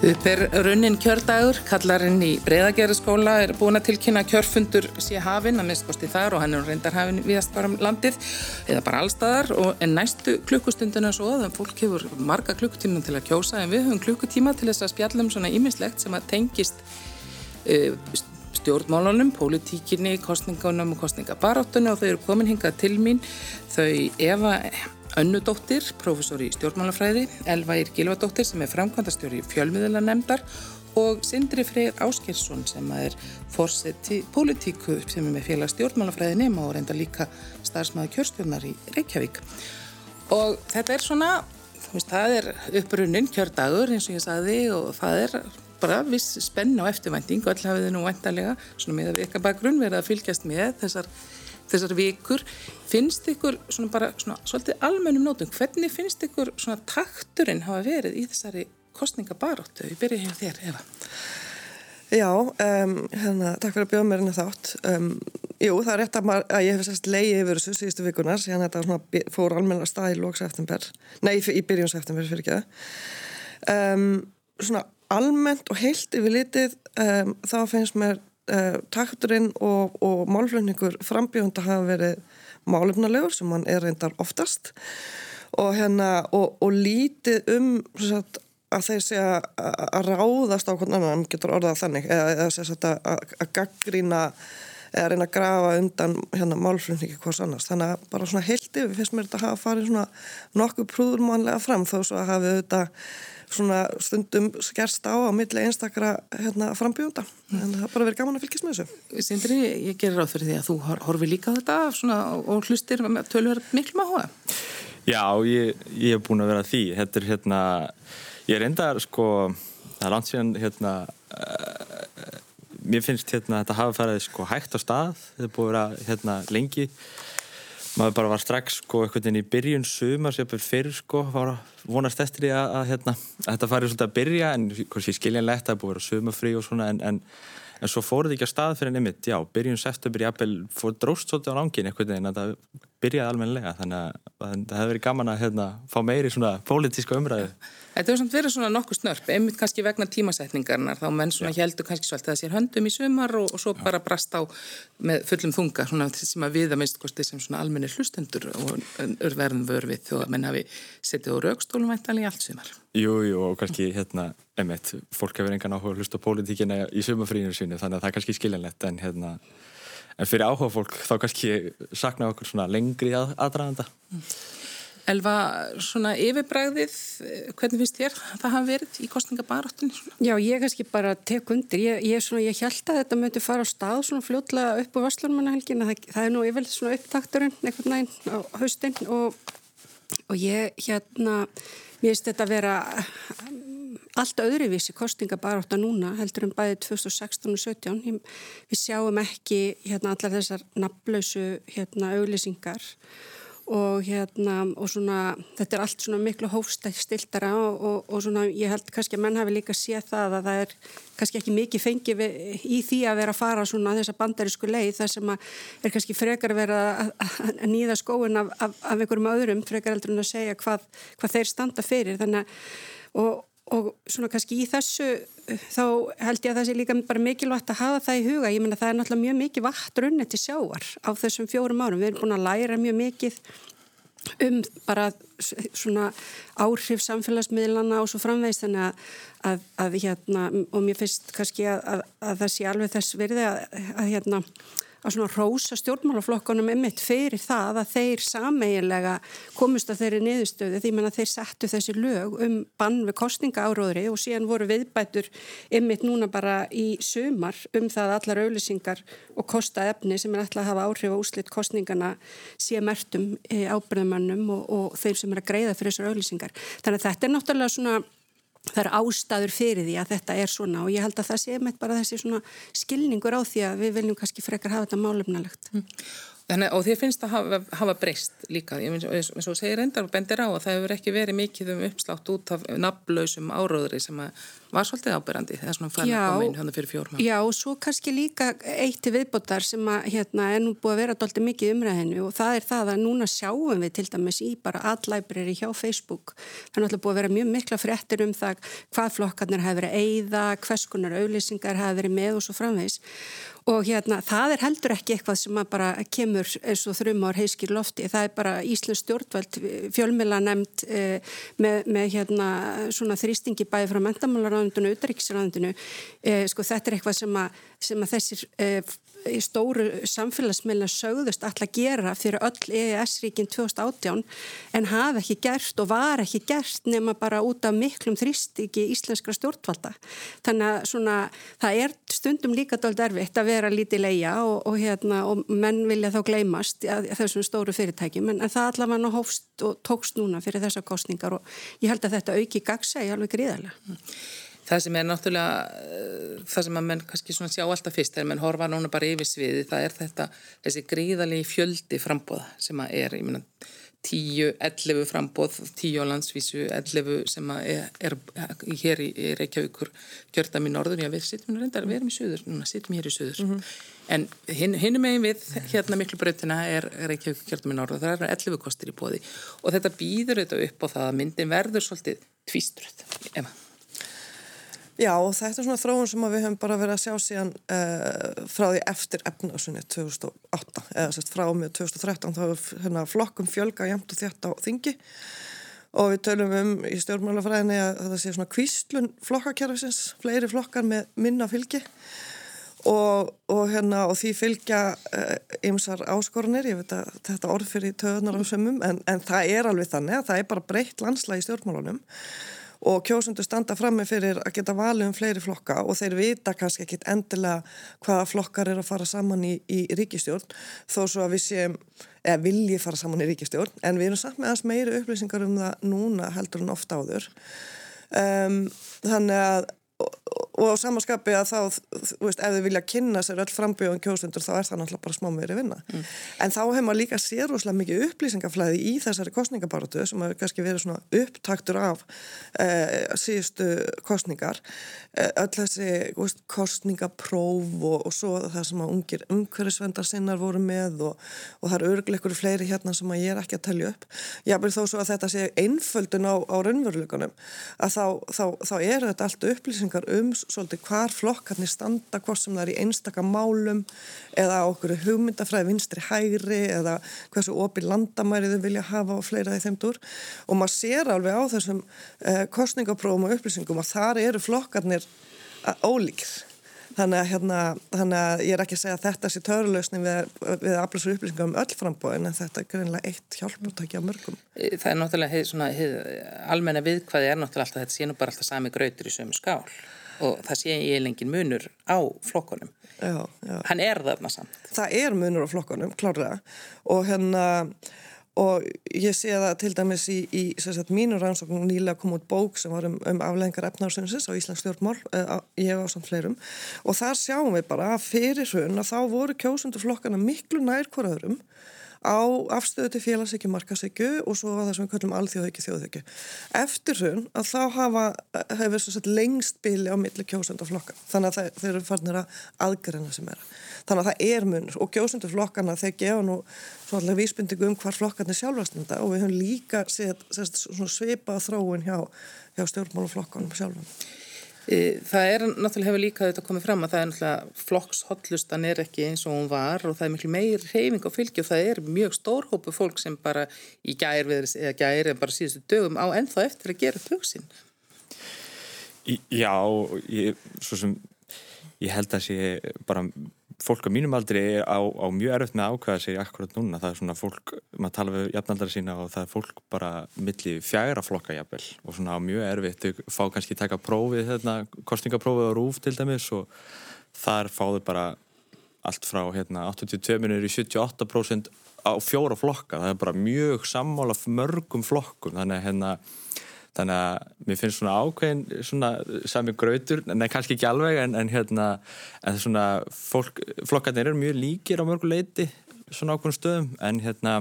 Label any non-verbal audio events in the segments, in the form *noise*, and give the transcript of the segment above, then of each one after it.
Upp er runnin kjördagur, kallarinn í breyðagerðaskóla er búin að tilkynna kjörfundur sé hafinn að minnskosti þar og hann er reyndar hafinn viðast bara um landið eða bara allstaðar og en næstu klukkustundina svo að fólk hefur marga klukkutíma til að kjósa en við höfum klukkutíma til þess að spjallum svona ímislegt sem að tengist uh, stjórnmálunum, pólitíkinni, kostningunum og kostningabaráttunum og þau eru komin hingað til mín. Þau Eva Önnudóttir, professor í stjórnmálafræði, Elvair Gilvadóttir sem er framkvæmdastjóri fjölmiðlanemndar og Sindri Freyr Áskersson sem er fórseti pólitíku sem er með félag stjórnmálafræði nema og reynda líka starfsmæði kjörstjórnar í Reykjavík. Og þetta er svona, veist, það er upprunnin kjördagur eins og ég sagði og það er bara viss spenn á eftirvænting og all hafið þið nú væntalega svona með að vika bakgrunn verið að fylgjast með þessar þessar vikur finnst ykkur svona bara svona svolítið almennum nótum, hvernig finnst ykkur svona takturinn hafa verið í þessari kostningabaróttu? Ég byrja hér þér, Eva. Já, um, hérna, takk fyrir að bjóða mér inn að þátt. Um, jú, það er rétt að, maður, að ég hef sérst leiði yfir þessu síðustu vikunar, síðan þetta svona, fór almenna stað í lóks eftirber, nei, í byrjons eftirber fyrir ekki það. Um, svona almennt og heilt yfir litið, þá finnst mér uh, takturinn og, og málflöfningur frambjóðanda hafa verið málefnalegur sem hann er reyndar oftast. Og, hérna, og, og lítið um sagt, að þeir sé að ráðast á hvernig annan getur orðað þannig eða, eða að, að gaggrína eða reyna að grafa undan hérna, málflutningi hvers annars. Þannig að bara svona heilti við finnst mér þetta að hafa farið svona nokkuð prúðurmannlega fram þó svo að hafi þetta svona stundum skerst á á milli einstakra hérna, frambjónda mm. en það har bara verið gaman að fylgjast með þessu Sindri, ég gerir ráð fyrir því að þú horfi líka þetta svona, og hlustir tölver miklu maður hóa Já, ég, ég hef búin að vera því þetta er hérna, ég er enda sko, það er langt síðan hérna uh, mér finnst hérna þetta hafa farið sko hægt á stað. Þetta er búin að vera hérna lengi. Maður bara var strax sko eitthvað inn í byrjun sumar sem fyrir sko var að vonast eftir því að, að, hérna, að þetta farið svolítið að byrja en kannski skiljanlegt að það búið að vera sumafrí og svona en, en, en svo fóruð ekki að stað fyrir nefnitt, já, byrjun september jafnvel fór dróst svolítið á langin eitthvað en það byrjaði almenlega þannig að það hefði verið gaman að hérna, fá meiri svona pólitíska umræðu Þetta hefur samt verið svona nokkuð snörp, einmitt kannski vegna tímasetningarnar, þá menn svona heldur kannski svolítið að sér höndum í sumar og, og svo Já. bara brast á með fullum þunga, svona sem að við að minnst kosti sem svona almenni hlustendur og örverðum vörfið þó að menn hafi setið á raukstólum væntanlega í allt sumar. Jú, jú, og kannski hérna, einmitt, fólk hefur engan áhuga að hlusta pólitíkina í sumarfríinu sínu, þannig að það er kannski skiljanlegt, en hérna, en fyrir áhuga fólk þá kannski sakna okkur svona lengri að, aðdraðanda. Elva, svona yfirbræðið, hvernig finnst þér það hafa verið í kostningabaráttun? Já, ég kannski bara tek undir. Ég, ég, svona, ég held að þetta mötu fara á stað svona fljótlega upp á Vastlunmannahelgin. Það, það er nú yfirlega svona upptakturinn einhvern veginn á haustinn og, og ég hérna, mér finnst þetta að vera allt öðruvísi kostningabarátta núna heldur en bæðið 2016 og 2017. Við sjáum ekki hérna allar þessar nafnlausu hérna auglýsingar og hérna og svona þetta er allt miklu hófstiltara og, og, og svona ég held kannski að menn hafi líka séð það að það er kannski ekki mikið fengið í því að vera að fara svona þessa bandarísku leið þar sem að er kannski frekar að vera að nýða skóin af, af, af einhverjum öðrum frekar heldur en að segja hvað, hvað þeir standa fyrir þannig að og, og svona kannski í þessu þá held ég að það sé líka bara mikilvægt að hafa það í huga, ég menna það er náttúrulega mjög mikið vatn runni til sjáar á þessum fjórum árum, við erum búin að læra mjög mikið um bara svona áhrif samfélagsmiðlana og svo framveist þannig að, að, að hérna og mér finnst kannski að, að það sé alveg þess verði að hérna að svona rósa stjórnmálaflokkonum emitt fyrir það að þeir sameiginlega komist að þeirri niðurstöðu því að þeir settu þessi lög um bann við kostninga áróðri og síðan voru viðbætur emitt núna bara í sumar um það allar auðlýsingar og kostaefni sem er alltaf að hafa áhrif á úslitt kostningana sé mertum ábyrðamannum og, og þeir sem er að greiða fyrir þessar auðlýsingar. Þannig að þetta er náttúrulega svona það eru ástæður fyrir því að þetta er svona og ég held að það sé með bara þessi svona skilningur á því að við viljum kannski frekar hafa þetta málefnalegt. Mm. Þannig, og þér finnst að hafa, hafa breyst líka, eins og segir endar og bendir á að það hefur ekki verið mikið um uppslátt út af nafnlausum áróðri sem var svolítið ábyrrandi þegar svona fræðin að koma inn hérna fyrir fjórum. Já, og svo kannski líka eitt viðbótar sem að hérna er nú búið að vera doldið mikið umræðinu og það er það að núna sjáum við til dæmis í bara allæbriri hjá Facebook. Það er náttúrulega búið að vera mjög mikla fréttir um það hvað flokkarnir hafi verið og hérna það er heldur ekki eitthvað sem bara kemur eins og þrjum ár heiskir lofti, það er bara Íslands stjórnveld fjölmila nefnd eh, með, með hérna svona þrýstingi bæði frá mentamálaráðundinu og utryggisráðundinu, eh, sko þetta er eitthvað sem að, sem að þessir eh, í stóru samfélagsmiðla sögðust alltaf að gera fyrir öll EES-ríkin 2018 en hafi ekki gert og var ekki gert nema bara út af miklum þrýstingi íslenskra stjórnvalda. Þannig að svona, það er stundum líka dold erfitt að vera lítið leia og, og, hérna, og menn vilja þá gleymast þessum stóru fyrirtækjum en, en það allavega hófst og tókst núna fyrir þessa kostningar og ég held að þetta auki gagsa í alveg gríðarlega. Það sem er náttúrulega, uh, það sem að menn kannski svona sjá alltaf fyrst þegar menn horfa núna bara yfir sviði, það er þetta, þessi gríðalegi fjöldi frambóða sem að er, ég meina, 10, 11 frambóð, 10 á landsvísu, 11 sem að er, er hér í, Reykjavíkur kjörðam í norður, já við sittum reyndar, við erum í söður, núna sittum hér í söður, mm -hmm. en hinn, hinn megin við hérna miklu breytina er Reykjavíkur kjörðam í norður, það er 11 kostir í bóði og þetta býður þetta upp á það að myndin verður svolítið tvístruð, ef að Já, þetta er svona þróun sem við höfum bara verið að sjá síðan uh, frá því eftir efnarsunni 2008 eða sérst frá með 2013 þá er hérna, flokkum fjölga jæmt og þétt á þingi. Og við tölum um í stjórnmálafræðinni að það sé svona kvíslun flokkakerfisins, fleiri flokkar með minna fylgi. Og, og, hérna, og því fylgja ymsar uh, áskorunir, ég veit að þetta orð fyrir töðunar á sömum en, en það er alveg þannig að það er bara breytt landslægi stjórnmálunum og kjósundur standa frammi fyrir að geta valið um fleiri flokka og þeir vita kannski ekki endilega hvaða flokkar er að fara saman í, í ríkistjórn þó svo að við séum, eða viljið fara saman í ríkistjórn en við erum samt með aðeins meiri upplýsingar um það núna heldur en ofta áður. Um, þannig að og á samanskapi að þá, þú veist, ef þið vilja kynna sér öll frambjóðan kjóðstundur þá er það náttúrulega bara smá meiri vinna. Mm. En þá hefur maður líka sér óslega mikið upplýsingaflæði í þessari kostningabaratu sem hefur kannski verið svona upptaktur af eh, síðustu kostningar. Eh, öll þessi veist, kostningapróf og, og svo það sem að ungir umhverfisvendar sinnar voru með og, og það eru örgleikur fleiri hérna sem að ég er ekki að tellja upp. Ég vil þó svo að þetta sé einföldun á, á raunveruleikunum að þá, þá, þá er upplýsingar um svolítið hvar flokkarnir standa hvort sem það er í einstaka málum eða okkur hugmyndafræði vinstri hægri eða hversu opið landamæri þau vilja hafa og fleira því þeimdur og maður sér alveg á þessum eh, kostningaprófum og upplýsingum að þar eru flokkarnir ólíkir. Þannig að, hérna, þannig að ég er ekki að segja að þetta sé törlösning við, við aflösur upplýsingum um öll frambóðin en þetta er greinlega eitt hjálputækja mörgum. Það er náttúrulega almenna viðkvæði er náttúrulega alltaf þetta nú bara alltaf sami grautur í sömu skál og það sé ég lengin munur á flokkonum. Já, já. Hann er þarna samt. Það er munur á flokkonum, klárlega og hérna og ég sé það til dæmis í, í sagt, mínu rannsóknum nýlega kom út bók sem var um, um aflengar efnarsunnsins á Íslands stjórnmál, uh, ég á samt fleirum og þar sjáum við bara að fyrir hrun að þá voru kjósundur flokkana miklu nær hverjaðurum á afstöðu til félagsíkju, markasíkju og svo það sem við kallum alþjóðhyggi, þjóðhyggi. Eftir hún að þá hafa, hefur svo sett lengst bíli á milli kjósundaflokka. Þannig að þeir eru farnir að aðgreina sem er. Þannig að það er munur og kjósundaflokkana þeir gefa nú svona vísbyndigu um hvar flokkarnir sjálfastnda og við höfum líka set, set, svipað þróun hjá, hjá stjórnmáluflokkanum sjálfum. E, það er náttúrulega hefur líka þetta komið fram að það er náttúrulega flokkshollustan er ekki eins og hún var og það er miklu meir reyfing á fylgi og það er mjög stórhópu fólk sem bara í gæri eða gæri eða bara síðustu dögum á ennþá eftir að gera töksinn. Já, ég, svo sem ég held að sé bara fólk á mínum aldri á, á mjög erfitt með að ákvæða sig akkurat núna, það er svona fólk maður tala við jafnaldara sína og það er fólk bara milli fjæra flokka jafnvel og svona á mjög erfitt, fá kannski taka prófið, hérna, kostningaprófið á rúf til dæmis og þar fáðu bara allt frá hérna 82 minnur í 78% á fjóra flokka, það er bara mjög sammála mörgum flokkum, þannig að hérna þannig að mér finnst svona ákveðin svona sami grautur, en kannski ekki alveg en, en hérna en svona fólk, flokkarnir eru mjög líkir á mörgu leiti svona ákveðum stöðum en hérna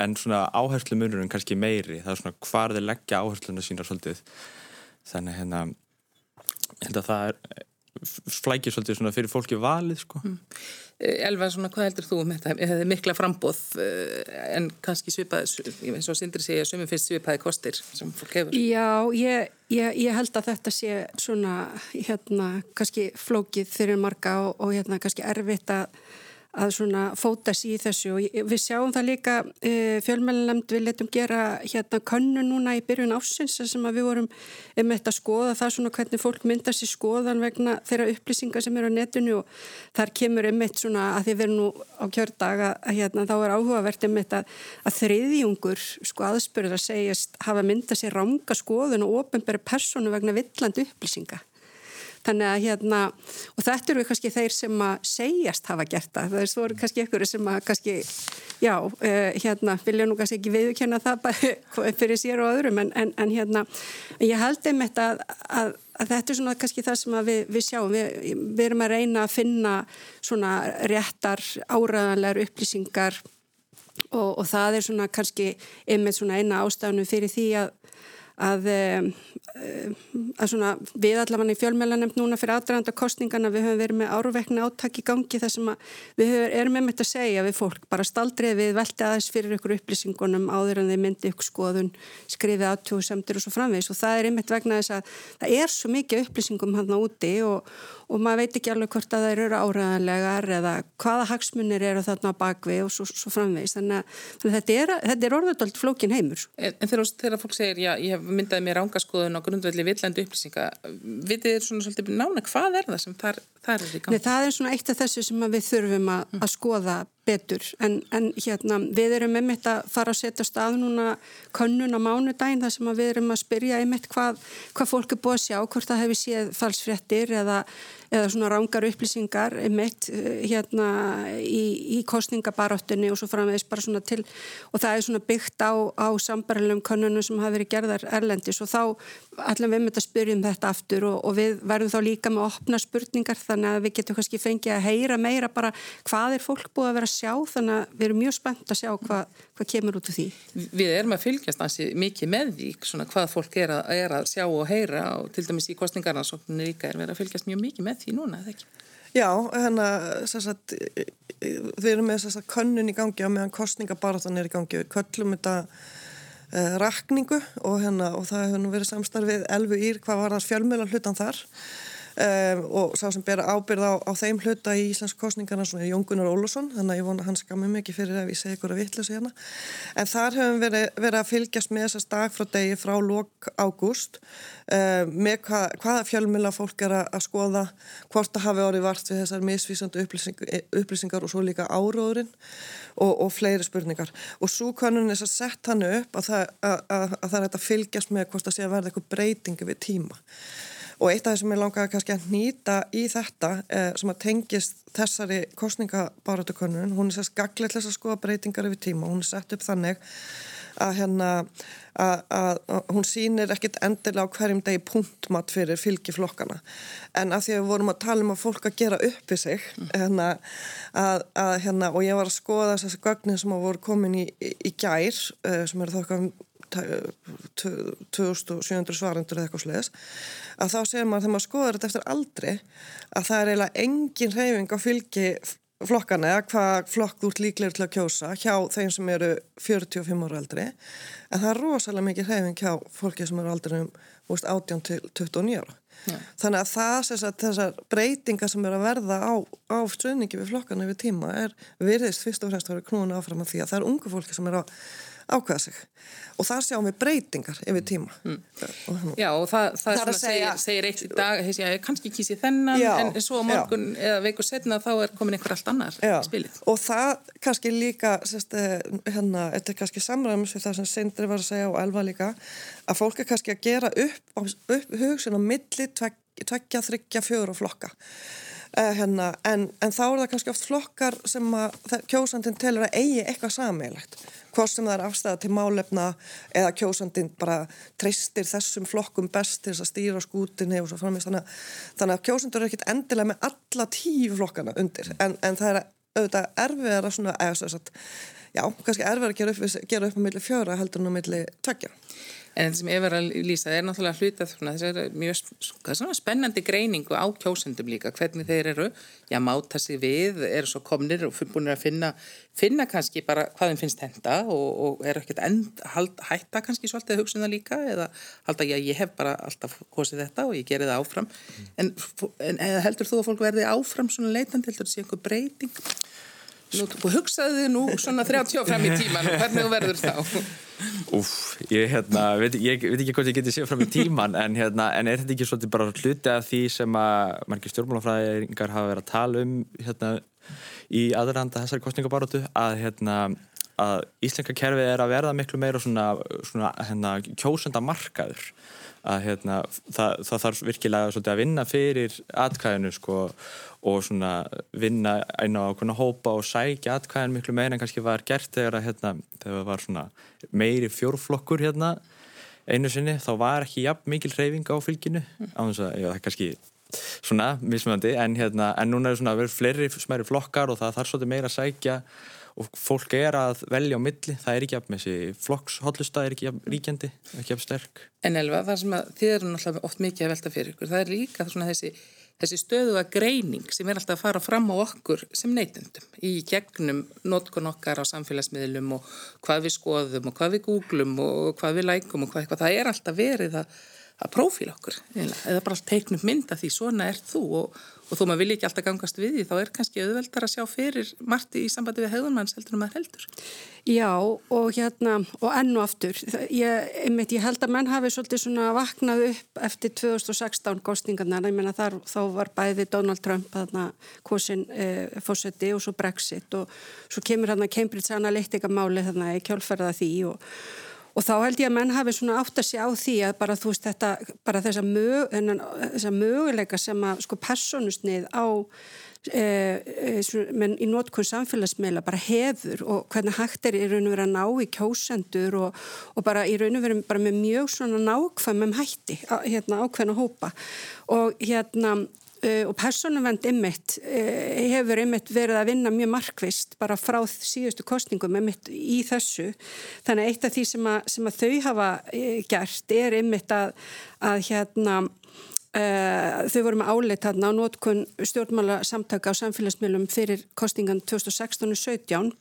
en svona áherslu munurinn kannski meiri. Það er svona hvar þeir leggja áhersluna sína svolítið. Þannig hérna að það er flækir svolítið svona fyrir fólki valið sko mm. Elva, svona, hvað heldur þú um þetta? Það er mikla frambóð en kannski svipað, eins og Sindri segja sumum finnst svipaði kostir sem fólk hefur Já, ég, ég, ég held að þetta sé svona, hérna kannski flókið fyrir marga og, og hérna kannski erfitt að að svona fóta sér í þessu. Og við sjáum það líka e, fjölmjölunemnd við letum gera hérna könnu núna í byrjun ásins sem að við vorum um þetta að skoða það svona hvernig fólk mynda sér skoðan vegna þeirra upplýsingar sem eru á netinu. Og þar kemur um eitt svona að því við erum nú á kjördag að hérna þá er áhugavert um þetta að þriðjungur sko aðspurður að segjast hafa mynda sér ranga skoðun og ofinbæri personu vegna villandi upplýsinga Þannig að hérna, og þetta eru kannski þeir sem að segjast hafa gert það. Það er svo kannski ykkur sem að kannski, já, uh, hérna, vilja nú kannski ekki viðkjöna það bara *laughs* fyrir sér og öðrum, en, en, en hérna, ég held einmitt að, að, að þetta er svona kannski það sem við, við sjáum. Við, við erum að reyna að finna svona réttar áraðanlegar upplýsingar og, og það er svona kannski einmitt svona eina ástafnum fyrir því að að, að svona, við allavega í fjölmjölanemt núna fyrir aðdraganda kostningana við höfum verið með áruvekna áttak í gangi þar sem við erum með þetta að segja við fólk, bara staldrið við velti aðeins fyrir ykkur upplýsingunum áður en þeir myndi ykkur skoðun, skrifið átjóðsemtir og svo framvegs og það er einmitt vegna þess að það er svo mikið upplýsingum hann á úti og, og maður veit ekki alveg hvort að það eru áræðanlegar eða hvaða hagsmunir eru þarna bakvið og svo, svo framvegs þannig að, þetta er, er orðvöldalt flókin heimur. En, en þegar fólk segir, já, ég hef myndaði mér ángaskoðun á grundvelli villendu upplýsinga vitið þér svona svolítið nána hvað er það sem þar, þar er í gangi? Nei, það er svona eitt af þessu sem við þurfum að, að skoða betur. En, en hérna við erum einmitt að fara að setja stað núna könnun á mánudaginn þar sem við erum að spyrja einmitt hvað, hvað fólk er búið að sjá, hvort það hefur séð falsfrettir eða, eða svona rángar upplýsingar einmitt eh, hérna í, í kostningabaráttunni og svo framvegis bara svona til og það er svona byggt á, á sambarilegum könnunum sem hafa verið gerðar erlendis. Og þá allan við einmitt að spyrja um þetta aftur og, og við verðum þá líka með opna spurningar þannig að við getum kannski fengið að heyra meira bara hvað er fólk búið að vera að sjá þannig að við erum mjög spennt að sjá hvað, hvað kemur út úr því. Við erum að fylgjast ansi mikið með því svona hvað fólk er að, er að sjá og heyra og til dæmis í kostningarnarsókninu líka er verið að fylgjast mjög mikið með því núna, eða ekki? Já, hérna, sagt, við erum með þess að könnun í gangi á meðan kostningabaratan er í gangi. Við köllum þetta uh, rakningu og, hérna, og það hefur nú verið samstarfið elfu ír hvað var það fjölmjöla hlutan þar Um, og sá sem ber ábyrð á, á þeim hluta í Íslands kostningarna svona Jón Gunnar Ólusson, þannig að ég vona hans skamum mikið fyrir að ég segi ykkur að vittlösa hérna. En þar hefum verið, verið að fylgjast með þessast dag frá degi frá lok ágúst um, með hva, hvaða fjölmjöla fólk er að, að skoða hvort það hafi orðið vart við þessar misvísandi upplýsing, upplýsingar og svo líka áróðurinn og, og fleiri spurningar. Og svo kannun þess að setja hann upp að það, að, að, að það er að fylgjast með hvort það sé að verða eitthvað breytingi við tíma Og eitt af það sem ég langaði kannski að nýta í þetta eh, sem að tengist þessari kostningabaratukönnun, hún er sérst gaglið til þess að skoða breytingar yfir tíma. Hún er sett upp þannig að, hérna, að, að, að hún sýnir ekkit endilega á hverjum degi punktmatt fyrir fylgiflokkana. En að því að við vorum að tala um að fólk að gera upp við sig hérna, hérna, og ég var að skoða þessari gögnin sem að voru komin í, í, í gær eh, sem eru þokkar 2700 svarendur eða eitthvað sliðis að þá segir maður þegar maður skoður þetta eftir aldri að það er eiginlega engin reyfing á fylgi flokkana eða hvað flokk þú ert líklegur til að kjósa hjá þeim sem eru 45 ára aldri en það er rosalega mikið reyfing hjá fólki sem eru aldrei um 18 til 29 ára Já. þannig að það að þessar breytingar sem eru að verða á, á stöðningi við flokkana yfir tíma er virðist fyrst og fremst að vera knúin áfram að því að það er ungu fólki sem eru að ákveða sig og það sjáum við breytingar yfir tíma mm. Já og það, það, það segja, segir, eitt í dag heisi, ég, kannski kýsi þennan já, en svo morgun já. eða veikur setna þá er komin einhver allt annar já. spilið og það kannski líka sérst, eh, hérna, þetta er kannski samræðums við það sem Sindri var að segja og Elva líka að fólk er kannski að gera upp, upp hugsun á milli tveggja, þryggja, fjögur og flokka Uh, hérna, en, en þá er það kannski oft flokkar sem að kjósandin telur að eigi eitthvað sameilagt hvort sem það er afstæða til málefna eða kjósandin bara treystir þessum flokkum best til þess að stýra skútinni og svo framist þannig, þannig að kjósandur er ekkit endilega með alla tíu flokkana undir. En, en það er auðvitað erfiðar að svona, eða svo að, já, kannski erfiðar að gera upp, gera upp á milli fjóra heldur en á milli tveggja. En þetta sem ég verði að lýsa er náttúrulega hlutað þess að það er mjög svona, spennandi greiningu á kjósendum líka, hvernig þeir eru, já, máta sig við, eru svo komnir og búinir að finna, finna kannski bara hvað þeim finnst henda og, og eru ekkert end, hald, hætta kannski svolítið að hugsa um það líka eða halda, já, ég hef bara alltaf kosið þetta og ég gerir það áfram. Mm. En, en heldur þú að fólk verði áfram svona leitandi, heldur þú að sé einhver breyting? Nú, hugsaðu þið nú svona 30 fram í tíman og hvernig þú verður þá? Úf, ég, hérna, veit, ég veit ekki hvort ég geti séð fram í tíman en, hérna, en er þetta ekki svolítið bara hluti af því sem að margir stjórnmálafræðingar hafa verið að tala um hérna, í aðranda þessari kostningabarótu að, hérna, að íslenska kerfið er að verða miklu meira svona, svona hérna, kjósenda markaður að hérna, það, það þarf virkilega að vinna fyrir atkvæðinu sko, og svona vinna einn á að hópa og sækja atkvæðinu miklu meira en kannski var gert þegar, að, hérna, þegar var meiri fjórflokkur hérna, einu sinni þá var ekki jafn mikil reyfing á fylginu. Á þess að já, það er kannski svona mismöndi en, hérna, en núna er það verið fleiri smæri flokkar og það þarf svolítið meira að sækja og fólk er að velja á milli. Það er ekki af með þessi flokkshollusta er ekki af ríkjandi, ekki af sterk. En Elva, það sem að þið eru náttúrulega oft mikið að velta fyrir ykkur, það er líka þessi, þessi stöðuga greining sem er alltaf að fara fram á okkur sem neytendum í gegnum notkun okkar á samfélagsmiðlum og hvað við skoðum og hvað við googlum og hvað við lækum og hvað eitthvað, það er alltaf verið að að prófíla okkur. Eða bara teiknum mynda því svona er þú. Og, og þó maður vilja ekki alltaf gangast við því þá er kannski auðveldar að sjá fyrir margt í sambandi við hegðunmanns heldur en maður heldur. Já og hérna og enn og aftur. Ég, einmitt, ég held að menn hafi svolítið svona vaknað upp eftir 2016 kostningarna ég menna þar þá var bæði Donald Trump þarna kosin eh, fósetti og svo Brexit. Og svo kemur hérna Cambridge Analytica máli þarna í kjálfærða því og Og þá held ég að menn hafi svona átt að sjá því að bara þú veist þetta, bara þessa, mög, þessa möguleika sem að sko personusnið á e, e, menn í nótkunn samfélagsmeila bara hefur og hvernig hægt er í raun og vera að ná í kjósendur og, og bara í raun og vera bara með mjög svona nákvæmum hætti hérna ákveðna hópa. Og hérna og personavend ymmit uh, hefur ymmit verið að vinna mjög markvist bara frá síðustu kostningum ymmit í þessu. Þannig að eitt af því sem að, sem að þau hafa uh, gert er ymmit að, að hérna þau voru með áleitt hérna á nótkun stjórnmála samtaka á samfélagsmiðlum fyrir kostingan 2016 og 17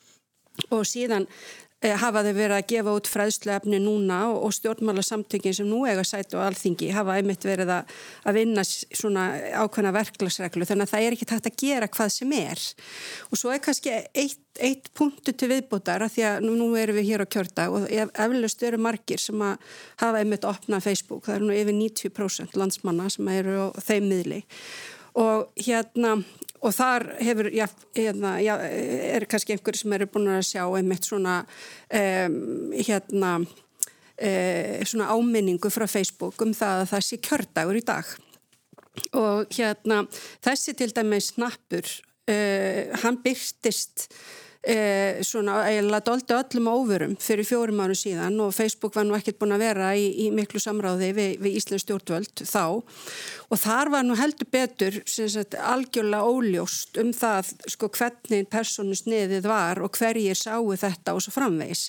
og síðan Eh, hafa þeir verið að gefa út fræðsluefni núna og, stjórnmála samtökin sem nú eiga sætt og alþingi hafa einmitt verið að, vinna svona ákveðna verklagsreglu þannig að það er ekki tægt að gera hvað sem er. Og svo er kannski eitt, eitt punktu til viðbútar að því að nú, nú erum við hér á kjörda og eflust eru margir sem að hafa einmitt opnað Facebook, það eru nú yfir 90% landsmanna sem eru á þeim miðli. Og hérna og þar hefur, já, hérna, já, er kannski einhverju sem eru búin að sjá einmitt svona, um, hérna, uh, svona áminningu frá Facebook um það að það sé kjördagur í dag. Og hérna, þessi til dæmis snappur, uh, hann byrtist Eh, svona eiginlega doldi öllum óverum fyrir fjórum árum síðan og Facebook var nú ekkert búin að vera í, í miklu samráði við, við Íslands stjórnvöld þá. Og þar var nú heldur betur sagt, algjörlega óljóst um það sko hvernig personu sniðið var og hverjir sáu þetta og svo framvegs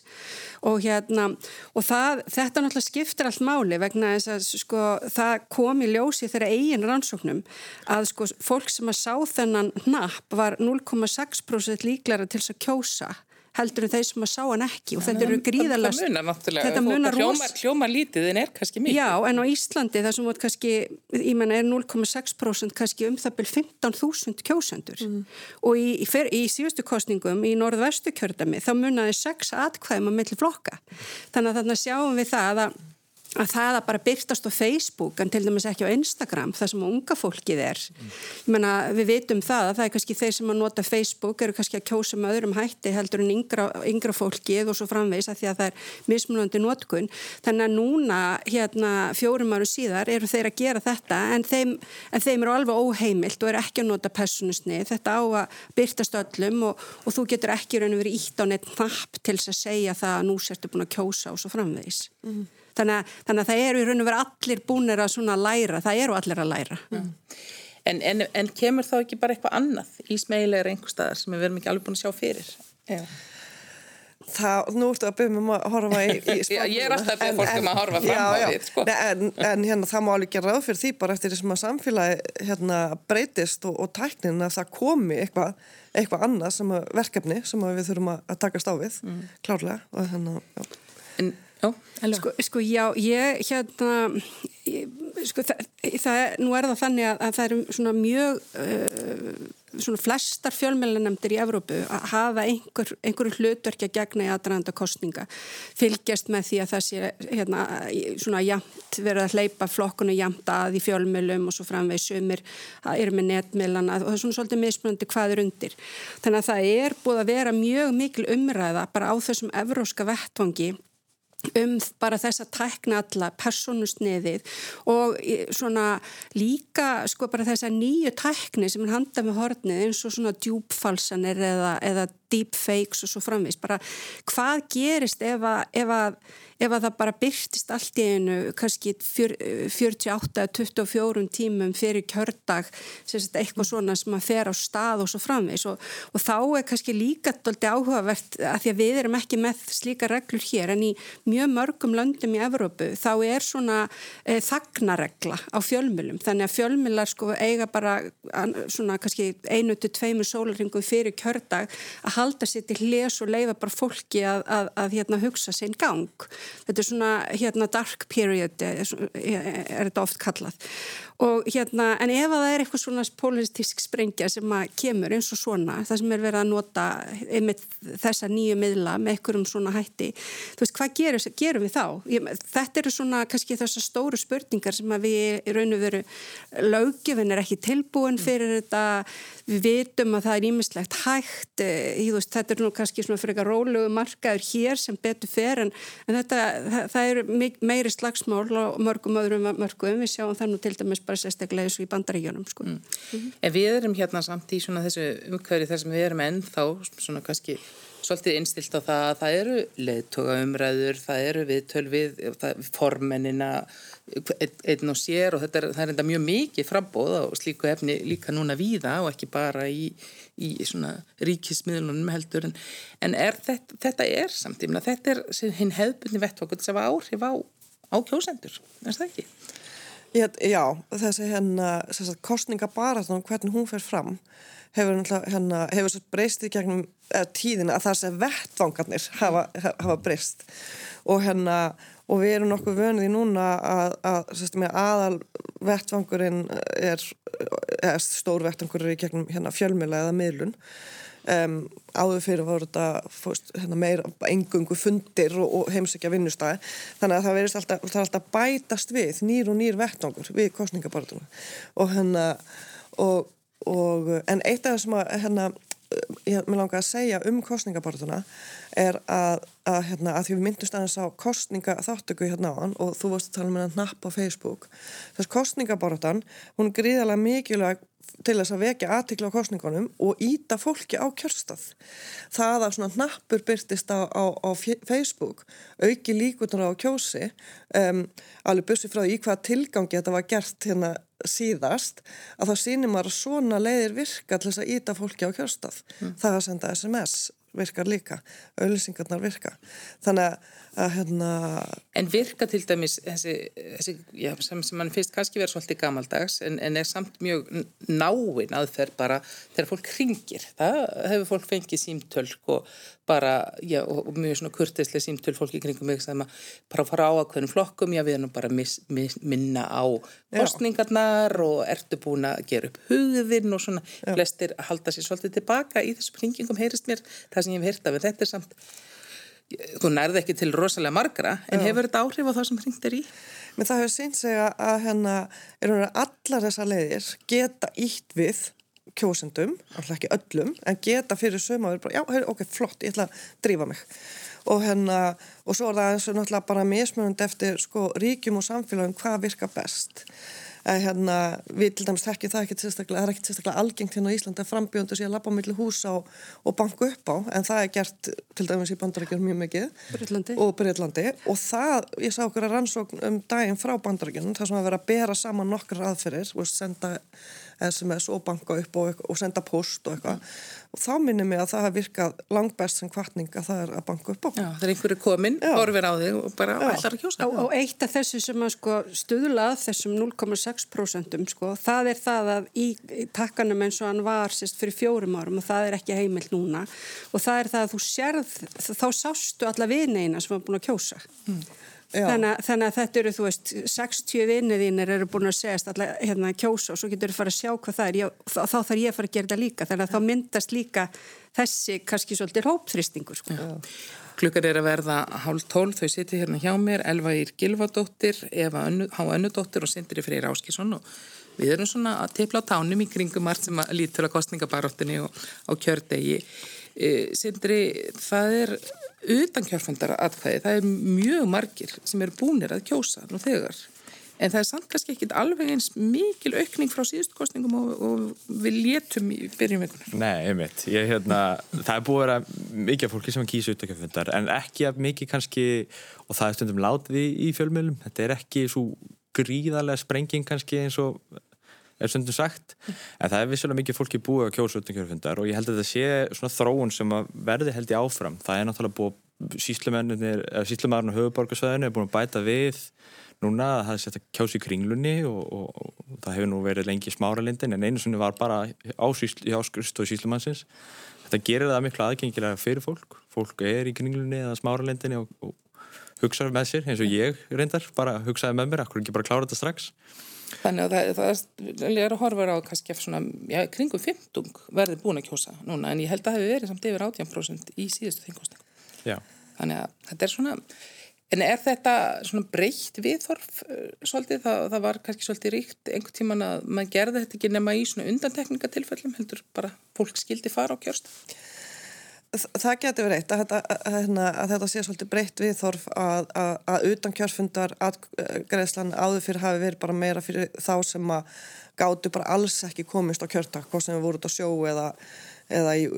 og hérna og það, þetta náttúrulega skiptir allt máli vegna þess að sko það kom í ljósi þeirra eigin rannsóknum að sko fólk sem að sá þennan hnapp var 0,6% líklara til þess að kjósa heldur en þeir sem að sá hann ekki og þetta eru gríðalast þetta munar náttúrulega hljómar, hljómar lítið en er kannski mikið. Já en á Íslandi það sem vart kannski ég menna er 0,6% kannski um það byrj 15.000 kjósendur. Mm. og í, í, í síðustu kostningum í norðvestu kjördami þá munaði 6 atkvæðum á milli flokka. Þannig að þarna sjáum við það að að það að bara byrtast á Facebook en til dæmis ekki á Instagram það sem unga fólkið er mm. menna, við vitum það að það er kannski þeir sem að nota Facebook eru kannski að kjósa með öðrum hætti heldur en yngra, yngra fólkið og svo framvegs að því að það er mismunandi notkun þannig að núna hérna fjórum áru síðar eru þeir að gera þetta en þeim, en þeim eru alveg óheimilt og eru ekki að nota personusni þetta á að byrtast öllum og, og þú getur ekki raun og verið ítt á neitt napp til að segja það að nú sértu búin að kjósa og svo framvegs mm. Þannig að, þannig að það eru í raun og vera allir búinir að læra, það eru allir að læra. Mm. En, en, en kemur þá ekki bara eitthvað annað í smeilegar einhver staðar sem við erum ekki alveg búin að sjá fyrir? Já. Það, nú ertu að byrja um að horfa í, í *laughs* Já, ég er alltaf að byrja fólk um að horfa fram á við, sko. En, en hérna, það má alveg gera ráð fyrir því bara eftir þessum að samfélagi hérna, breytist og, og tæknin að það komi eitthvað eitthva annað sem að, verkefni sem við þurfum að, að takast á við, mm. klárlega. Og, hérna, en, já, sko, sko, já, ég hérna, ég, sko, það, það, nú er það þannig að, að það eru svona mjög... Uh, svona flestar fjölmjölanemndir í Evrópu að hafa einhver, einhverju hlutverki að gegna í aðdraðanda kostninga fylgjast með því að það sé hérna, svona jamt verið að hleypa flokkunu jamt að í fjölmjölum og svo framvegð sumir að er með netmjölana og það er svona svolítið mismunandi hvað er undir. Þannig að það er búið að vera mjög mikil umræða bara á þessum evróska vettvangi um bara þess að tækna alla personusniðið og svona líka sko bara þess að nýju tækni sem er handað með hornið eins og svona djúbfalsanir eða, eða deepfakes og svo framvís bara hvað gerist ef að, ef að ef að það bara byrtist allt í einu kannski 48-24 tímum fyrir kjördag eitthvað svona sem að fer á stað og svo framvegs og, og þá er kannski líka doldið áhugavert að því að við erum ekki með slíka reglur hér en í mjög mörgum löndum í Evrópu þá er svona e, þagnaregla á fjölmjölum þannig að fjölmjölar sko eiga bara svona kannski einu til tveimu sólaringum fyrir kjördag að halda sér til hles og leifa bara fólki að, að, að hérna, hugsa sinn gang. Þetta er svona hérna dark period er, er þetta oft kallað og hérna en ef að það er eitthvað svona politísk sprengja sem að kemur eins og svona það sem er verið að nota einmitt þessa nýju miðla með einhverjum svona hætti þú veist hvað gerum, gerum við þá? Ég, þetta eru svona kannski þessar stóru spurningar sem að við í raun og veru löggefin er ekki tilbúin fyrir þetta. Við vitum að það er ímislegt hægt. Eh, veist, þetta er nú kannski svona fyrir eitthvað rólegu markaður hér sem betur fer en, en þetta það, það er meiri slagsmál og mörgum öðrum mörgum. Við sjáum það nú til dæmis bara sérstaklega eins og í bandaríkjónum sko. mm. mm -hmm. En við erum hérna samt í svona þessu umhverju þar sem við erum ennþá svona kannski svolítið innstilt á það að það eru leðtoga umræður, það eru viðtöl við formennina einn og sér og þetta er, er enda mjög mikið frambóð og slíku efni líka núna víða og ekki bara í, í svona ríkismiðlunum heldur en, en er þetta, þetta er samtíma, þetta er hinn hefðbunni vettfokkur sem var áhrif á, á kjósendur, er það ekki? Já, já þessi hérna kostningabaraðan, hvernig hún fer fram hefur, hérna, hefur breyst í gegnum tíðina að það sem vettvangarnir hafa, hafa breyst. Og hérna og við erum nokkuð vönuð í núna að, að, að aðal vettvangurinn er, er stór vettvangur í gegnum hérna, fjölmjöla eða miðlun um, áður fyrir voru þetta fórst, hérna, meira engungu fundir og, og heimsækja vinnustæði þannig að það verðist alltaf, alltaf bætast við nýr og nýr vettvangur við kostningabortunum og hérna og, og, en eitt af það sem að hérna ég vil langa að segja um kostningabortuna er að, að, hérna, að því við myndumst aðeins á kostningaþáttöku hérna á hann og þú varst að tala með um hann napp á Facebook. Þess kostningabortan, hún gríðarlega mikilvæg til þess að vekja aðtikla á kostningunum og íta fólki á kjörstað. Það að svona nappur byrtist á, á, á Facebook auki líkunar á kjósi um, alveg bussi frá í hvað tilgangi þetta var gert hérna síðast að þá sínir maður að svona leiðir virka til þess að íta fólki á kjörstað. Mm. það að senda SMS virkar líka, auðlýsingarnar virka. Þannig að hérna En virka til dæmis þessi, þessi já, sem, sem mann finnst kannski verið svolítið gamaldags en, en er samt mjög náinn aðferð bara þegar fólk ringir það hefur fólk fengið símtölk og bara, já, og mjög svona kurtislega símtöl fólki kringum mig sem að bara fara á að hvernig flokkum, já við erum bara mis, mis, minna á kostningarnar og ertu búin að gera upp hugðinn og svona, já. flestir halda sér svolítið tilbaka í þessum ringingum heyrist mér. Það sem ég hef hýrt af, en þetta er samt þú nærði ekki til rosalega margra en Já. hefur þetta áhrif á það sem hringt er í? Men það hefur sínt segja að hérna allar þessa leiðir geta ítt við kjósendum, alltaf ekki öllum en geta fyrir söma og já, ok, flott, ég ætla að drífa mig og hérna, og svo er það eins og náttúrulega bara mismunandi eftir sko ríkjum og samfélagum hvað virka best en hérna við til dæmis þekkjum það ekki sérstaklega, það er ekki sérstaklega algengt hérna á Íslandi að frambjöndu sé að lappa á milli húsa og, og banku upp á, en það er gert til dæmis í bandarækjum mjög mikið Breitlandi. og Breitlandi og það, ég sá okkur að rannsókn um daginn frá bandarækjum, það sem að vera að bera saman nokkur aðferðir og senda SMS og banka upp og, og senda post og eitthvað og þá minnum ég að það hafa virkað langbæst sem kvartning að það er að banka upp á. Já, það er einhverju komin, Já. horfir á þig og bara ætlar að kjósa. Og, og eitt af þessu sem að sko stuðlað þessum 0,6% sko, það er það að í, í takkanum eins og hann var sérst fyrir fjórum árum og það er ekki heimilt núna og það er það að þú sérð, þá sástu alla vineina sem var búin að kjósa. Já. Þannig, þannig að þetta eru, þú veist, 60 vinnir þínir eru búin að segjast alla hérna kjósa og svo getur þú fara að sjá hvað það er. Ég, þá, þarf ég að fara að gera það líka. Þannig að þá myndast líka þessi kannski svolítið hópþristingur sko. Klukkar er að verða hálf tólf, þau siti hérna hjá mér, Elva Ír Gilvadóttir, Eva Önnu, Há Önnudóttir og Sindri Freyr Áskísson og við erum svona að teipla á tánum í kringum margt sem að lítur að kostningabaróttinni og á kjördegi. E, Sindri, það er utan kjörfundara atkvæði, það er mjög margir sem eru búnir að kjósa nú þegar. En það er samt kannski ekkit alveg eins mikil aukning frá síðustu kostningum og, og við létum í byrjum vikunar. Nei, einmitt. Ég, hérna, það er búið að vera mikið fólki sem kýsa utakjöfundar en ekki af mikið kannski og það er stundum látið í, í fjölmjölum. Þetta er ekki svo gríðarlega sprenging kannski eins og er stundum sagt. En það er vissulega mikið fólki búið að kjósa utakjöfundar og ég held að þetta sé svona þróun sem að verði held ég áfram. Það er náttúrulega búið síslumæðurinn á höfuborgarsvæðinu er búin að bæta við núna að það er sett að kjósa í kringlunni og, og, og það hefur nú verið lengi smáralindin en einu sinni var bara á, sísl, á skristu síslumannsins þetta gerir það miklu aðgengilega fyrir fólk. Fólk er í kringlunni eða smáralindinni og, og hugsaður með sér eins og ég reyndar, bara hugsaði með mér akkur ekki bara klára þetta strax Þannig að það, það er að horfa á kannski svona, já, kringum 15 verði búin að kjósa núna, en ég held að það hefur verið samt yfir 18% í síðustu þingkostning. Já, Þannig að þetta er svona, en er þetta svona breytt viðþorf uh, svolítið, það, það var kannski svolítið ríkt einhvern tíman að maður gerði þetta ekki nema í svona undantekningatilfellum, heldur bara fólk skildi fara á kjörst. Þa- Það getur verið eitt að þetta, að, hérna, þetta sé svolítið breytt viðþorf að, að, að utan kjörfundar aðgreðslan áður fyrir hafi verið bara meira fyrir þá sem að gátu bara alls ekki komist á kjörtak, hvað sem við voruð á sjó eða, eða í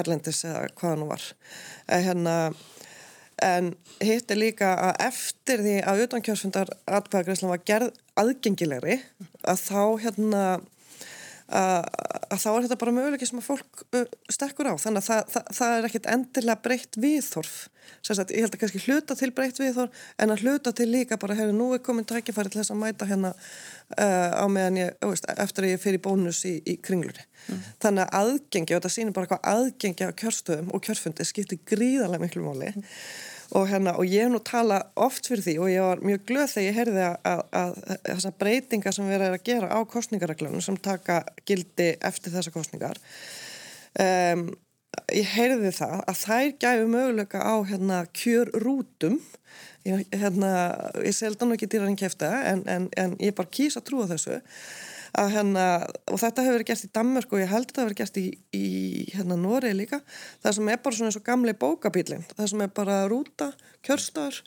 Erlendis eða hvað nú var. En, hérna, en hitt er líka að eftir því að utan kjörfundar aðgreðslan var gerð aðgengilegri að þá hérna að, þá er þetta bara möguleiki sem að fólk stekkur á. Þannig að það, það, það er ekkit endilega breytt viðþorf Sagt, ég held að kannski hluta til breytt viðþorf en að hluta til líka bara hefur nú komin tækifæri til þess að mæta hérna uh, á meðan ég, veist, eftir að ég fyrir bónus í, í kringlunni. Þannig að aðgengi, og þetta sýnir bara hvað aðgengi á kjörstöðum og kjörfundi skiptir gríðarlega miklu máli og, hérna, og ég hef nú tala oft fyrir því og ég var mjög glöð þegar ég heyrði að, að, að þessar breytingar sem við erum að gera á kostningareglunum sem taka gildi eftir þessar kostningar um, ég heyrði það að þær gæfi möguleika á hérna, kjörrútum. Ég, hérna, ég selda nú ekki dýrar en kæfta en, en, en ég bara kýsa að trúa þessu að hérna, og þetta hefur verið gert í Danmark og ég held að þetta hefur verið gert í, í hérna Noregi líka, það sem er bara svona eins og gamli bókabílinn, það sem er bara rúta, kjörstöður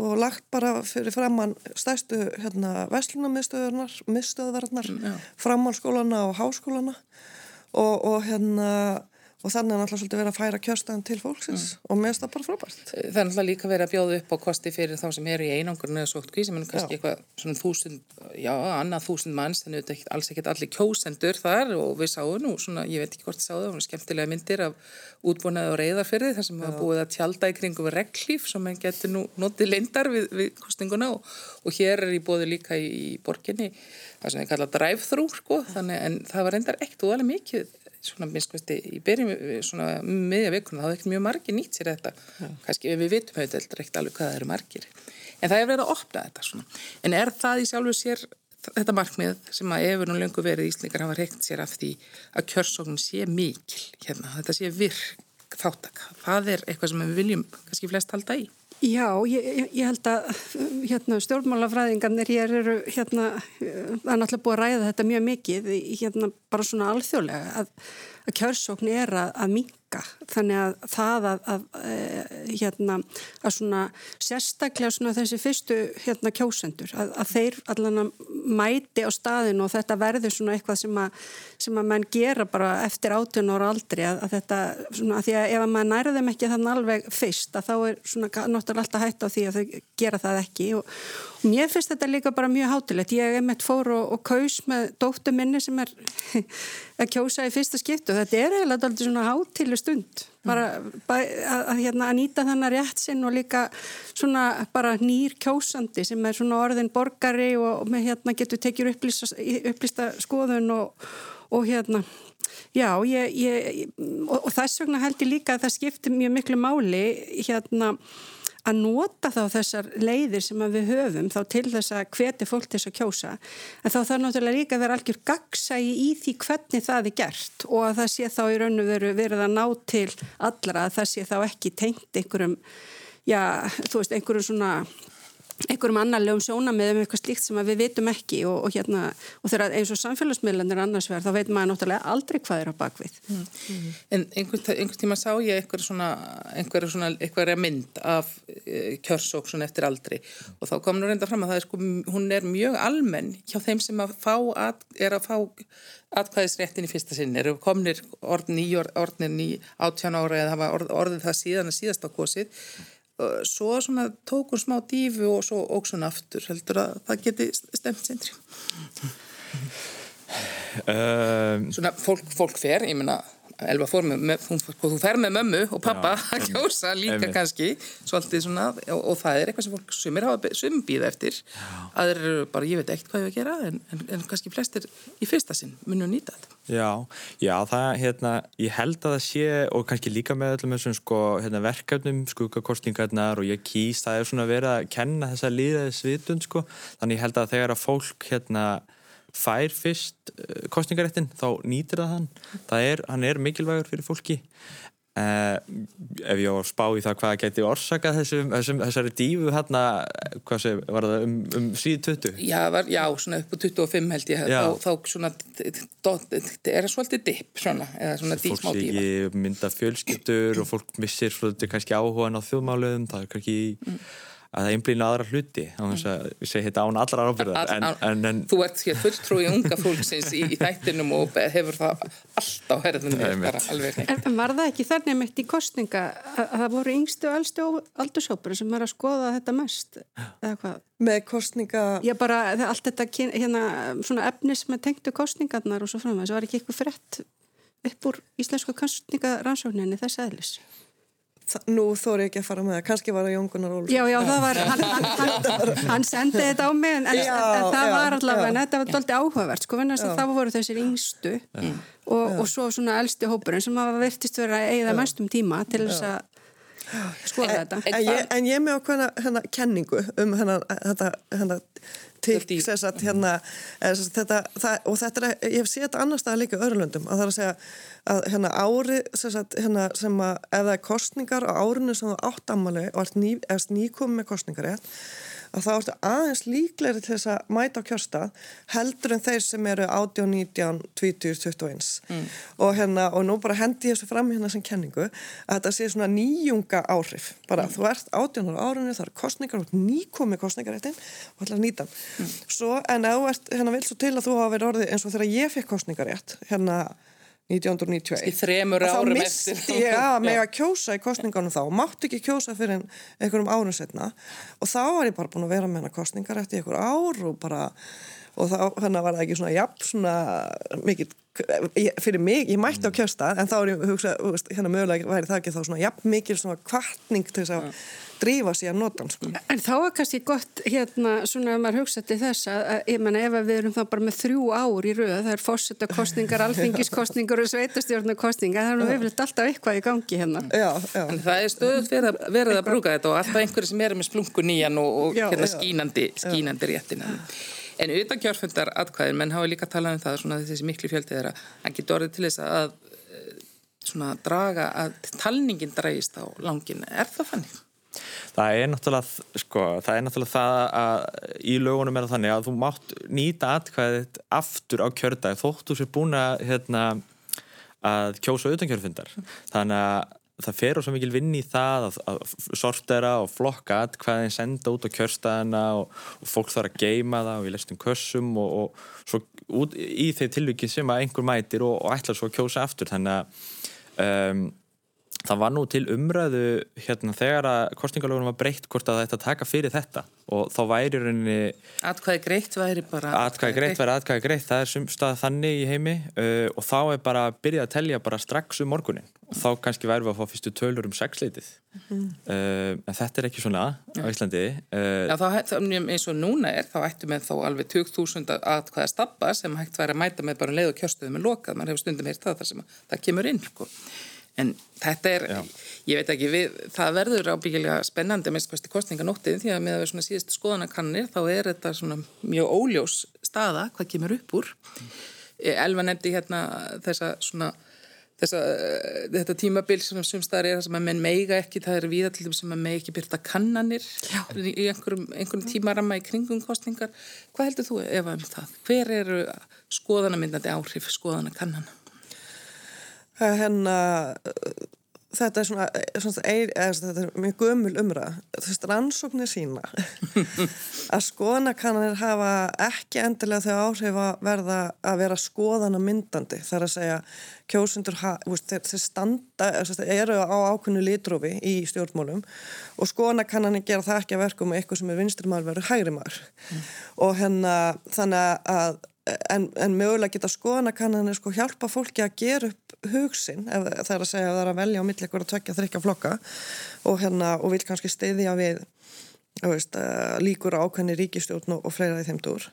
og lagt bara fyrir framann stærstu hérna veslunarmiðstöðunar miðstöðvarnar, framhalskólana og háskólana. Og, og hérna og þannig er náttúrulega svolítið verið að færa kjörstæðan til fólksins og mér finnst það bara frábært. Það er náttúrulega líka verið að bjóða upp á kosti fyrir þá sem eru í einangurinn eða svokkt kvísi, menn kannski Já. eitthvað svona þúsund, já, annað þúsund manns, þannig að þetta alls ekkert allir kjósendur þar og við sáum nú svona, ég veit ekki hvort þið sáðu, það var skemmtilega myndir af útbúnaði og reyðarfyrði þar sem var búið að tjálta í kringum reglíf sem mann getur nú notið lindar við, við kostninguna og, og hér er í bóði líka í, í borginni það sem er kallað drive-thru, sko, þannig en það var reyndar ekkert og alveg mikið svona minnskosti í byrjum svona miðja vikuna, þá er ekki mjög margir nýtt sér þetta, kannski við vitum auðvitað ekkert alveg hvað það eru margir. En það er verið að opna þetta svona. En er það í sjálfu sér þetta markmið sem að efur nú lengur verið íslingar hafa reykt sér af því að kjörsóknum sé mikil hérna, þetta sé virk þáttak það er eitthvað sem við viljum kannski flest halda í Já, ég, ég- held að hérna, stjórnmálafræðingarnir hér eru hérna, það er náttúrulega búið að ræða þetta mjög mikið hérna bara svona alþjóðlega að, að kjörsókn er að, að minka líka þannig að það að, að, að hérna að svona sérstaklega svona þessi fyrstu hérna kjósendur að, að þeir allan að mæti á staðinu og þetta verður svona eitthvað sem að, sem að mann gera bara eftir átun ára aldrei að þetta svona að því að ef maður nærði þeim ekki þannig alveg fyrst að þá er svona náttúrulega alltaf hægt á því að þau gera það ekki og, og mér finnst þetta líka bara mjög hátilegt. Ég er meitt fór og, og kaus með dóttu minni sem er að kjósa í fyrsta skipt og þetta er eiginlega alltaf svona hátileg stund. Bara að, hérna, að nýta þannig rétt sinn og líka svona bara nýr kjósandi sem er svona orðin borgari og, og hérna getur tekjur upplýsta, upplýsta skoðun og, og hérna já ég, ég, og, og þess vegna held ég líka að það skiptir mjög miklu máli hérna að nota þá þessar leiðir sem við höfum þá til þess að hveti fólk til þess að kjósa en þá þarf náttúrulega líka að vera algjör gagsægi í því hvernig það er gert og að það sé þá í raun og veru verið að ná til allra að það sé þá ekki tengt einhverjum já, þú veist, einhverjum svona einhverjum annarlegum sjónamiðum eitthvað slíkt sem við veitum ekki og, og hérna og þegar eins og samfélagsmiðlanir annars verð þá veit maður náttúrulega aldrei hvað er á bakvið mm. Mm. En einhvern, einhvern tíma sá ég einhver svona, einhver svona einhverja mynd af e, kjörsóksun eftir aldri og þá kom nú reynda fram að það er sko, hún er mjög almenn hjá þeim sem að að, er að fá atkvæðisréttin í fyrsta sinn eru komnir orðin í orðin í átján ára eða hafa orð, orðið það síðan að síðast á kosið svo svona tókur smá dífu og svo óksun aftur heldur að það geti stemt sindri. Um, svona fólk, fólk fer ég menna Elva fór með, með hún, þú fer með mömmu og pappa já, að kjósa líka einmitt. kannski svolítið svona og, og það er eitthvað sem fólk sumir hafa sum býða eftir. Að þeir eru bara ég veit ekkert hvað ég vil gera en, en, en kannski flestir í fyrsta sinn munum nýta þetta. Já, já það hérna ég held að það sé og kannski líka með öllum þessum sko hérna, verkefnum skugakostingarnar og ég kýst það er svona verið að kenna þessa líðaðisvitund sko. Þannig ég held að þegar að fólk hérna fær fyrst eh, kostningaréttin þá nýtir það hann það er, hann er mikilvægur fyrir fólki Uh, ef ég á að spá í það hvað geti orsakað þessum, þessum, þessari dífu hérna, hvað sé, var það um, um síðu 20? Já, var, já, svona upp á 25 held ég, þá, þá svona það er svolítið dipp svona, eða svona dísmá dífa. Fólk sé ekki mynda fjölskyldur og fólk missir svolítið kannski áhugan á þjóðmáluðum, það er kannski mm að það einblýna aðra hluti. Á þess að við segjum þetta án allra ábyrðar en, en, en, Þú ert hér fulltrúi unga fólksins í, í þættinum og hefur það allt á herðunni En var það ekki þannig meitt í kostninga að það voru yngstu og eldstu aldursópur sem er að skoða þetta mest eða hvað? Með kostninga Já bara allt þetta hérna, svona efnis með tengtu kostningarnar og svo fram þess að það var ekki eitthvað frett upp úr íslensku kostningarannsókninni þess aðlis Nú þóri ég ekki að fara með það, kannski var það Jón Gunnar Olsson. Já, já, það var, hann, hann, *laughs* hann sendi þetta á mig en, já, en það já, var allavega, en þetta var doldið áhugavert, sko, en það voru þessir yngstu og, og svo svona eldsti hópurinn sem hafa vertist verið að eigða mestum tíma til þess að skoða en, þetta. En ég, en ég með okkur hérna kenningu um hérna, þetta, til þess að hérna, þetta, það, og þetta er, ég hef séð þetta annars staðar líka öðrulöndum, að það er að segja að hérna ári sagt, hérna, sem að ef það er kostningar á árinu sem það átt ammali og ný, nýkomið með kostningarétt að þá ertu aðeins líklegri til þess að mæta á kjörstað heldur en þeir sem eru 18, 19, 20, 21 mm. og hérna og nú bara hendi ég þessu fram hérna sem kenningu að þetta sé svona nýjunga áhrif bara mm. þú ert 18 ára árinu það eru kostningar og nýkomi kostningaréttin og ætla að nýta mm. svo en ef þú ert hérna vil svo til að þú hafa verið orðið eins og þegar ég fekk kostningarétt hérna 1991 í þremur árum eftir. Þá misti ég að mig að kjósa í kostningunum þá. Og mátti ekki kjósa fyrir einhverjum árum setna og þá var ég bara búin að vera með hana kostningar eftir einhver ár og bara og þá hérna var það ekki svona jafn svona mikið fyrir mig, ég mætti á kjösta en þá er ég hugsað, hérna mögulega væri það ekki þá svona jafn mikið svona kvartning til þess að drífa sér að nota sko. En þá er kannski gott hérna svona að maður hugsa til þess að, að ég menna ef við erum þá bara með þrjú ár í rauð það er fórsetakostningar, *laughs* alþingiskostningar og sveitastjórnarkostningar, það er nú yfirleitt alltaf eitthvað í gangi hérna. Já, já. En það er stöðut verið að brúka þetta og alltaf einhverju sem er með splungun nýjan og, og já, hérna skínandi, skínandi réttina. En auðvitað kjörfundar atkvæðin, menn hafa líka talað um það svona þessi miklu fjöldið að hann getur orðið til þess að eh, svona draga að talningin dragist á langin. Er það fannig? Það er náttúrulega, sko, það er náttúrulega það að í lögunum er það þannig að þú mátt nýta atkvæðið aftur á kjördag þóttu sér búin að, hérna, að kjósa utankjörfundar þannig að það fer á svo mikil vinn í það að, að sortera og flokka hvað þeim senda út á kjörstaðina og, og fólk þarf að geima það og í lestum kössum og, og svo út í þeir tilvíkin sem að einhver mætir og, og ætlar svo að kjósa aftur. Þannig að um, það var nú til umræðu hérna þegar að kostningalögunum var breytt hvort að þetta taka fyrir þetta. Og þá væri rauninni Atkvæði greitt væri bara atkvæði greitt væri atkvæði greitt það er sumstað þannig í heimi uh, og þá er bara að byrja að telja bara strax um morgunin og þá kannski væri við að fá fyrstu tölur um sexleitið mm. uh, en þetta er ekki svona á Íslandi uh, Já þá eins og núna er þá ættu með þá alveg 20.000 atkvæða stabba sem hægt væri að mæta með bara um leið og kjöstuðu með lokað, mann hefur stundum En þetta er, Já. ég veit ekki, við, það verður ábyggilega spennandi skoðast í kostninganóttið því að með að við svona síðustu skoðanakannir þá er þetta svona mjög óljós staða hvað kemur upp úr. Mm. Elva nefndi hérna þessa svona, þessa, þetta tímabil sem sumstaðar er það sem að menn meiga ekki, það er viða til þess að menn megi ekki byrta kannanir Já. í einhverjum, einhverjum tímaramma í kringum kostningar. Hvað heldur þú Eva um það? Hver eru skoðanamyndandi áhrif skoðanakannana? Hennar, þetta er svona, svona eir, eða, þetta er mjög gömul umra þú veist, rannsóknir sína að skoðanakannanir hafa ekki endilega þau áhrif að verða að vera skoðana myndandi. Þar að segja kjósundur þeir standa, eru á ákunnu litrófi í stjórnmálum og skoðanakannanir gera það ekki að verka um eitthvað sem er vinstrimál verið hægrimál mm. og hennar þannig að en, en mögulega geta skoðanakannanir sko hjálpa fólki að gera upp hugsin ef það er að segja að það er að velja á millilegur og tvekja þryggja flokka og, hérna, og vil kannski steyðja við veist, líkur ákveðni ríkistjórn og, fleira í þeim dúr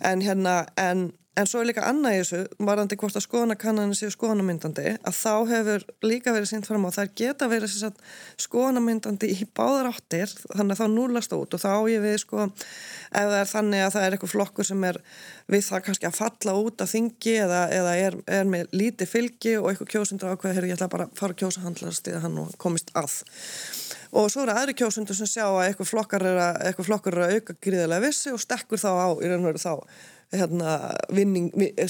en hérna en En svo er líka annað í þessu, varðandi hvort að skoðanakannanir séu skoðanamyndandi, að þá hefur líka verið sínt fram á, það geta verið skoðanamyndandi í báðar áttir, þannig að þá núlast út og þá ég við sko, ef það er þannig að það er eitthvað flokkur sem er við það kannski að falla út af þingi eða, eða er, er með líti fylgi og eitthvað kjósundur ákveð, hér ég ætla bara að fara að kjósa það hann og komist að. Og svo eru aðri kjósundur sem sjá að eitthvað flokkar er að, eitthvað flokkar er að auka gríðilega vissi og stekkur þá á í raun og veru þá hérna vinning í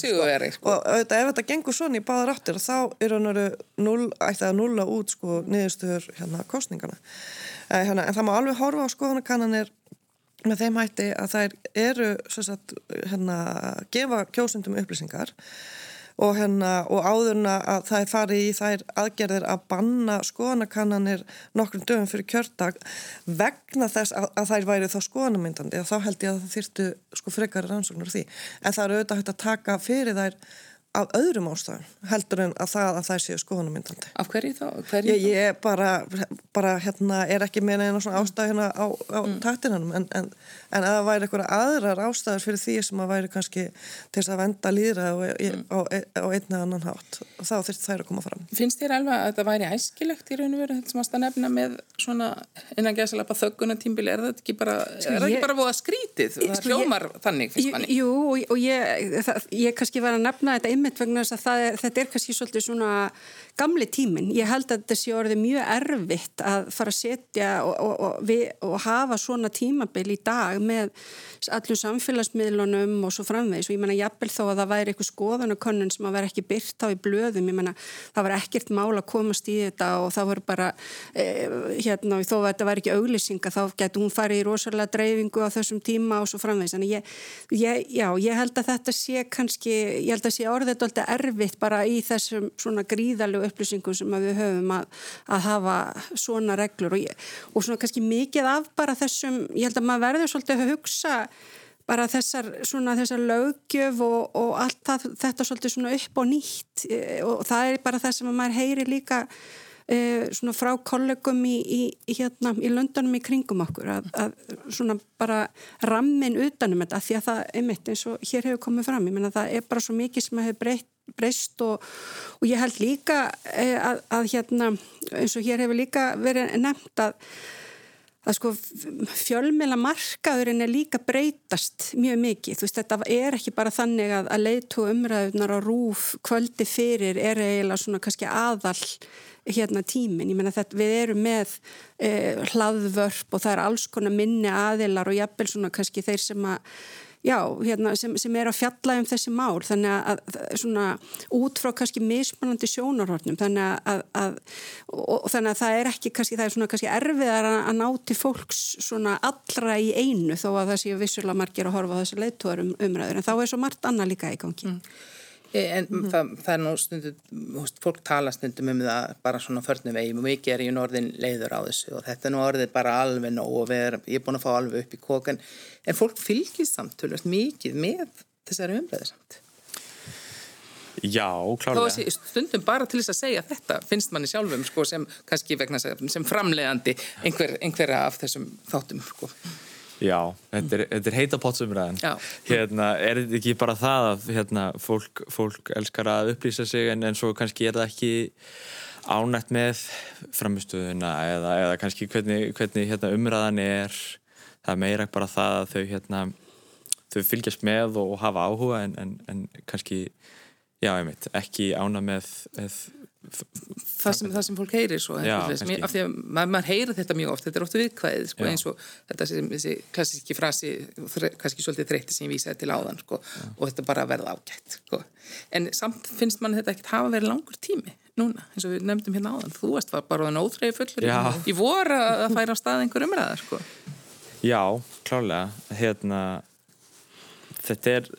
sigurveri sko. og auðvitað ef þetta gengur svona í báðar áttir þá er hann ætti að nulla út sko niðurstöður hérna kostningana eh, hérna, en það má alveg horfa á skoðanakannanir með þeim hætti að þær eru sagt, hérna gefa kjósundum upplýsingar og, hérna, og áðurna að það er farið í þær aðgerðir að banna skoðanakannanir nokkrum dögum fyrir kjördag vegna þess að, að þær væri þá skoðanamyndandi og þá held ég að það þýrtu sko frekar rannsóknur því. En það eru auðvitað hægt að taka fyrir þær af öðrum ástæðum heldur en að það að það séu skoðanumyndandi. Af hverju þá? Hverju ég, ég bara, bara hérna, er ekki með einu svona ástæð hérna á, á mm. taktinanum en, en, en að það væri eitthvað aðrar ástæður fyrir því sem að væri kannski til þess að venda líðra mm. á, á einn eða annan hátt og þá þurfti þær að koma fram. Finnst þér alveg að þetta væri æskilegt í raun og veru þetta sem að nefna með svona innan gæðsalapa þöggunatímbil er þetta ekki bara, sko, er ég, bara búið að skrítið? Það sko, hljómar þannig fyrst manni. Jú og ég, það, ég kannski var að nefna þetta einmitt vegna þess að er, þetta er kannski svolítið svona gamli tímin. Ég held að þetta sé orðið mjög erfitt að fara að setja og, og, og, við, og hafa svona tímabil í dag með allum samfélagsmiðlunum og svo framvegis og ég menna jafnvel þó að það væri eitthvað skoðanakönnun sem að vera ekki byrt á í blöðum, ég menna það var ekkert mál að komast í þetta og það voru bara eh, hérna þó að þetta væri ekki auglýsinga þá getur hún farið í rosalega dreifingu á þessum tíma og svo framvegis en ég, ég, já, ég held að þetta sé kannski, ég held að sé orðið þetta erfitt bara í þessum svona gríðalegu upplýsingum sem við höfum að, að hafa svona reglur. Og, ég, og svona kannski mikið af bara þessum, ég held að maður verður svolítið að hugsa bara þessar, svona, þessar lögjöf og, og allt það, þetta svolítið svona upp og nýtt. E, og það er bara það sem maður heyri líka e, svona frá kollegum í, í, hérna, í löndunum í kringum okkur að, að svona bara rammin utanum þetta því að það er mitt eins og hér hefur komið fram, ég menna það er bara svo mikið sem hefur breytt breyst og, og ég held líka e, að, að hérna eins og hér hefur líka verið nefnt að að sko fjölmela markaðurinn er líka breytast mjög mikið, þú veist þetta er ekki bara þannig að, að leitu umræðunar á rúf kvöldi fyrir er eiginlega svona kannski aðal hérna tímin, ég menna þetta við erum með eh, hlaðvörp og það er alls konar minni aðilar og jafnvel svona kannski þeir sem að já, hérna, sem, sem er að fjalla um þessi mál þannig að, að svona út frá kannski mismunandi sjónarhornum þannig að, að og, og þannig að það er ekki kannski, það er svona kannski erfiðar að, að ná til fólks svona allra í einu þó að það séu vissulega margir að horfa á þessu leittóðar um umræður en þá er svo margt annað líka í gangi. Mm. En mm -hmm. það, það er nú stundum, fólk tala stundum um það bara svona förnum veginn og mikið er í norðin leiður á þessu og þetta er nú orðið bara alveg nóg og er, ég er búin að fá alveg upp í kókan en fólk fylgist samtölust mikið með þessari umræðu samt. Já, klárlega. Stundum bara til þess að segja þetta finnst manni sjálfum sko, sem sem framlegandi einhver, einhverja af þessum þáttum sko. Já, þetta er, þetta er heita pottsumræðin hérna, er þetta ekki bara það að hérna, fólk, fólk elskar að upplýsa sig en, en svo kannski er það ekki ánætt með framistöðuna eða, eða kannski hvernig, hvernig hérna, umræðan er. Það er meira bara það að þau hérna, þau fylgjast með og, hafa áhuga en, en, en kannski já, veit, ekki ánætt með, með það sem, það sem fólk heyrir svo Já, sem, af því að maður, maður heyrir þetta mjög oft þetta er ofta viðkvæðið sko, eins og þetta sem þessi klassíski frasi kannski svolítið þreytti sem ég vísaði til áðan sko, og þetta bara verða ágætt sko. en samt finnst mann þetta ekkert hafa verið langur tími núna eins og við nefndum hérna áðan. Þú varst bara á nóþreyju fullur í voru að færa á stað einhver umræðar sko. Já, klálega. Hérna þetta er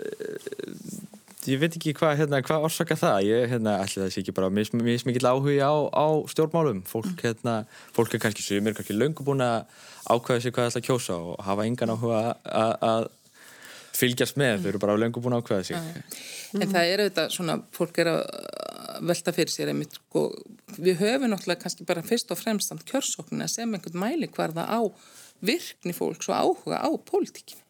ég veit ekki hvað hérna, hva orsaka það. Ég hérna, ætla það sé ekki bara mis, mismikill áhuga á, á stjórnmálum. Fólk, mm. hérna, fólk er kannski sumir kannski löngu búin að ákvæða sig hvað það ætla að kjósa og hafa engan áhuga að fylgjast með, þau eru bara löngu búin að ákvæða ja. En það er auðvitað svona, fólk er að velta fyrir sér einmitt, sko, við höfum náttúrulega kannski bara fyrst og fremst samt kjörsóknina sem einhvern mæli hverða á virkni fólks og áhuga á pólitíkinu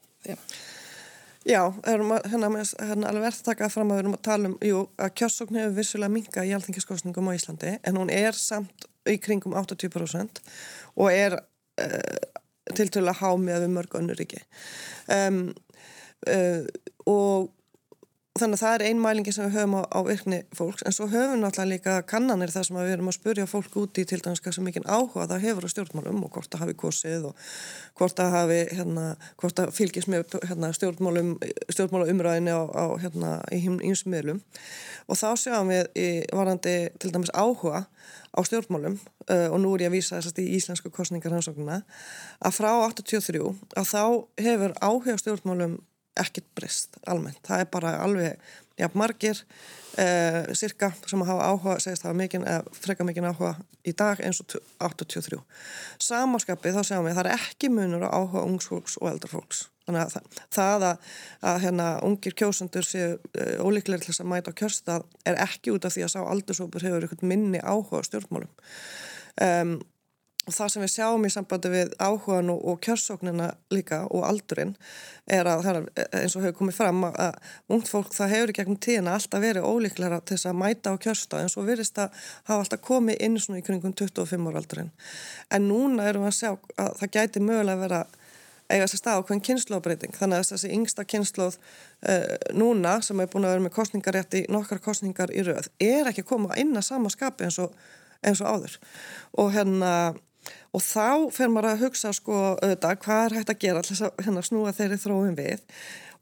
Já, hérna, hérna alveg verðt að taka fram að við erum að tala um jú, að kjössókn hefur vissulega minga í alþengiskostningum á Íslandi en hún er samt í kringum 80% og er uh, til til að há með mörg önnur ríki. Um, uh, og þannig að það er einmælingi sem við höfum á, á virkni fólks en svo höfum við náttúrulega líka kannanir þar sem við erum að spurja fólk úti til dæmis hvað sem mikinn áhuga það hefur á stjórnmálum og hvort það hafi kosið og hvort það hafi hérna, hvort það fylgis með hérna, stjórnmálum stjórnmálumræðinu á, á hérna í hinsmiðlum og þá sjáum við í varandi til dæmis áhuga á stjórnmálum uh, og nú er ég að vísa þessast í íslensku kostningar hansóknuna að frá 83 að þá hefur áhuga stjórnmálum ekkert breyst almennt. Það er bara alveg jafn margir eh, cirka sem hafa áhuga, segist hafa mikinn eða freka mikinn áhuga í dag eins og 83. Samáskapið þá segjum við að það er ekki munur á áhuga ungsfólks og eldarfólks. Þannig að það, það að, að hérna, ungir kjósandur séu eh, ólíklega til þess að mæta á kjörstað er ekki út af því að sá aldursópur hefur einhvern minni áhuga stjórnmálum. Um, Og það sem við sjáum í sambandi við áhugan og, og kjörsóknina líka og aldurinn er að er eins og hefur komið fram að ungt fólk það hefur í gegnum tíðina alltaf verið ólíklara til þess að mæta á kjörsta en svo verist að hafa alltaf komið inn svona í kringum 25 ára aldurinn. En núna erum við að sjá að það gæti mögulega vera eiga sér stað á hvern kynnslóðbreyting þannig að þessi yngsta kynnslóð uh, núna sem er búin að vera með kostningarétt í nokkar kostningar í rauð er ekki að koma inn að sama skapi eins og, eins og áður og hérna og þá fer maður að hugsa sko auðvitað hvað er hægt að gera alltaf hérna snúa þeirri þróum við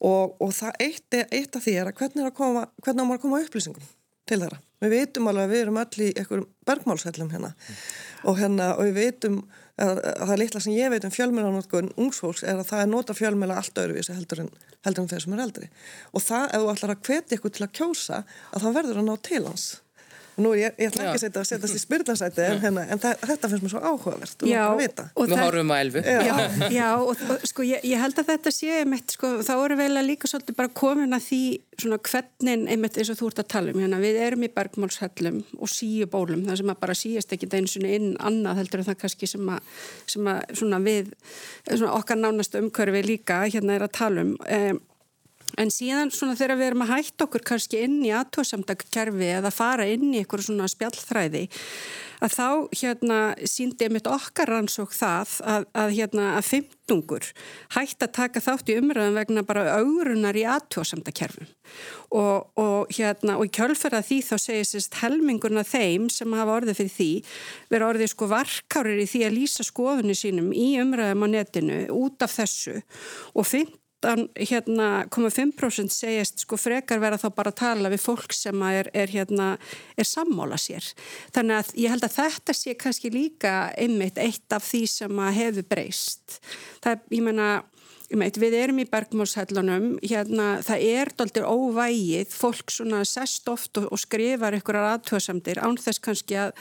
og, og það eitt, eitt af því er að hvernig er að koma, hvernig á maður að koma upplýsingum til þeirra. Við veitum alveg að við erum öll í einhverjum bergmálshellum hérna mm. og hérna og við veitum að, að það litla sem ég veit um fjölmjölanótkun ungsfólks er að það er nota fjölmjöla allt öðruvísi heldur en, heldur en þeir sem er eldri og það ef þú ætlar að hvetja ykkur til að kjósa að það verður að ná til hans Nú, ég, ég ætla ekki að setja að setjast í spyrlansæti en, hérna, en það, þetta finnst mér svo áhugavert já, og Við horfum að elfu Já, *laughs* já. og, og sko ég, ég held að þetta sé einmitt, sko, þá eru vel að líka svolítið bara komin að því svona hvernig einmitt eins og þú ert að tala um hérna, við erum í bergmálshellum og síu bólum það sem að bara síast ekki eins og inn annað heldur en það kannski sem að, sem að svona við, svona okkar nánast umkörfi líka hérna er að tala um um En síðan svona þegar við erum að hætta okkur kannski inn í aðtóðsamdagskerfi eða fara inn í eitthvað svona spjallþræði að þá hérna síndi mitt okkar rannsók það að, að hérna að fymtungur hætti að taka þátt í umröðum vegna bara augurunar í aðtóðsamdagskerfum og, og hérna og í kjölferða því þá segir sérst helmingurna þeim sem hafa orðið fyrir því vera orðið sko varkárir í því að lýsa skoðunni sínum í umröðum á netinu út af þessu. Og fymtungur 13,5% hérna, segist sko frekar vera þá bara að tala við fólk sem er, er, hérna, er sammála sér. Þannig að ég held að þetta sé kannski líka einmitt eitt af því sem hefur breyst. Það, ég menna, við erum í bergmórshellunum, hérna, það er doldir óvægið, fólk sest oft og, og skrifar ykkurar aðtöðsamdir án þess kannski að,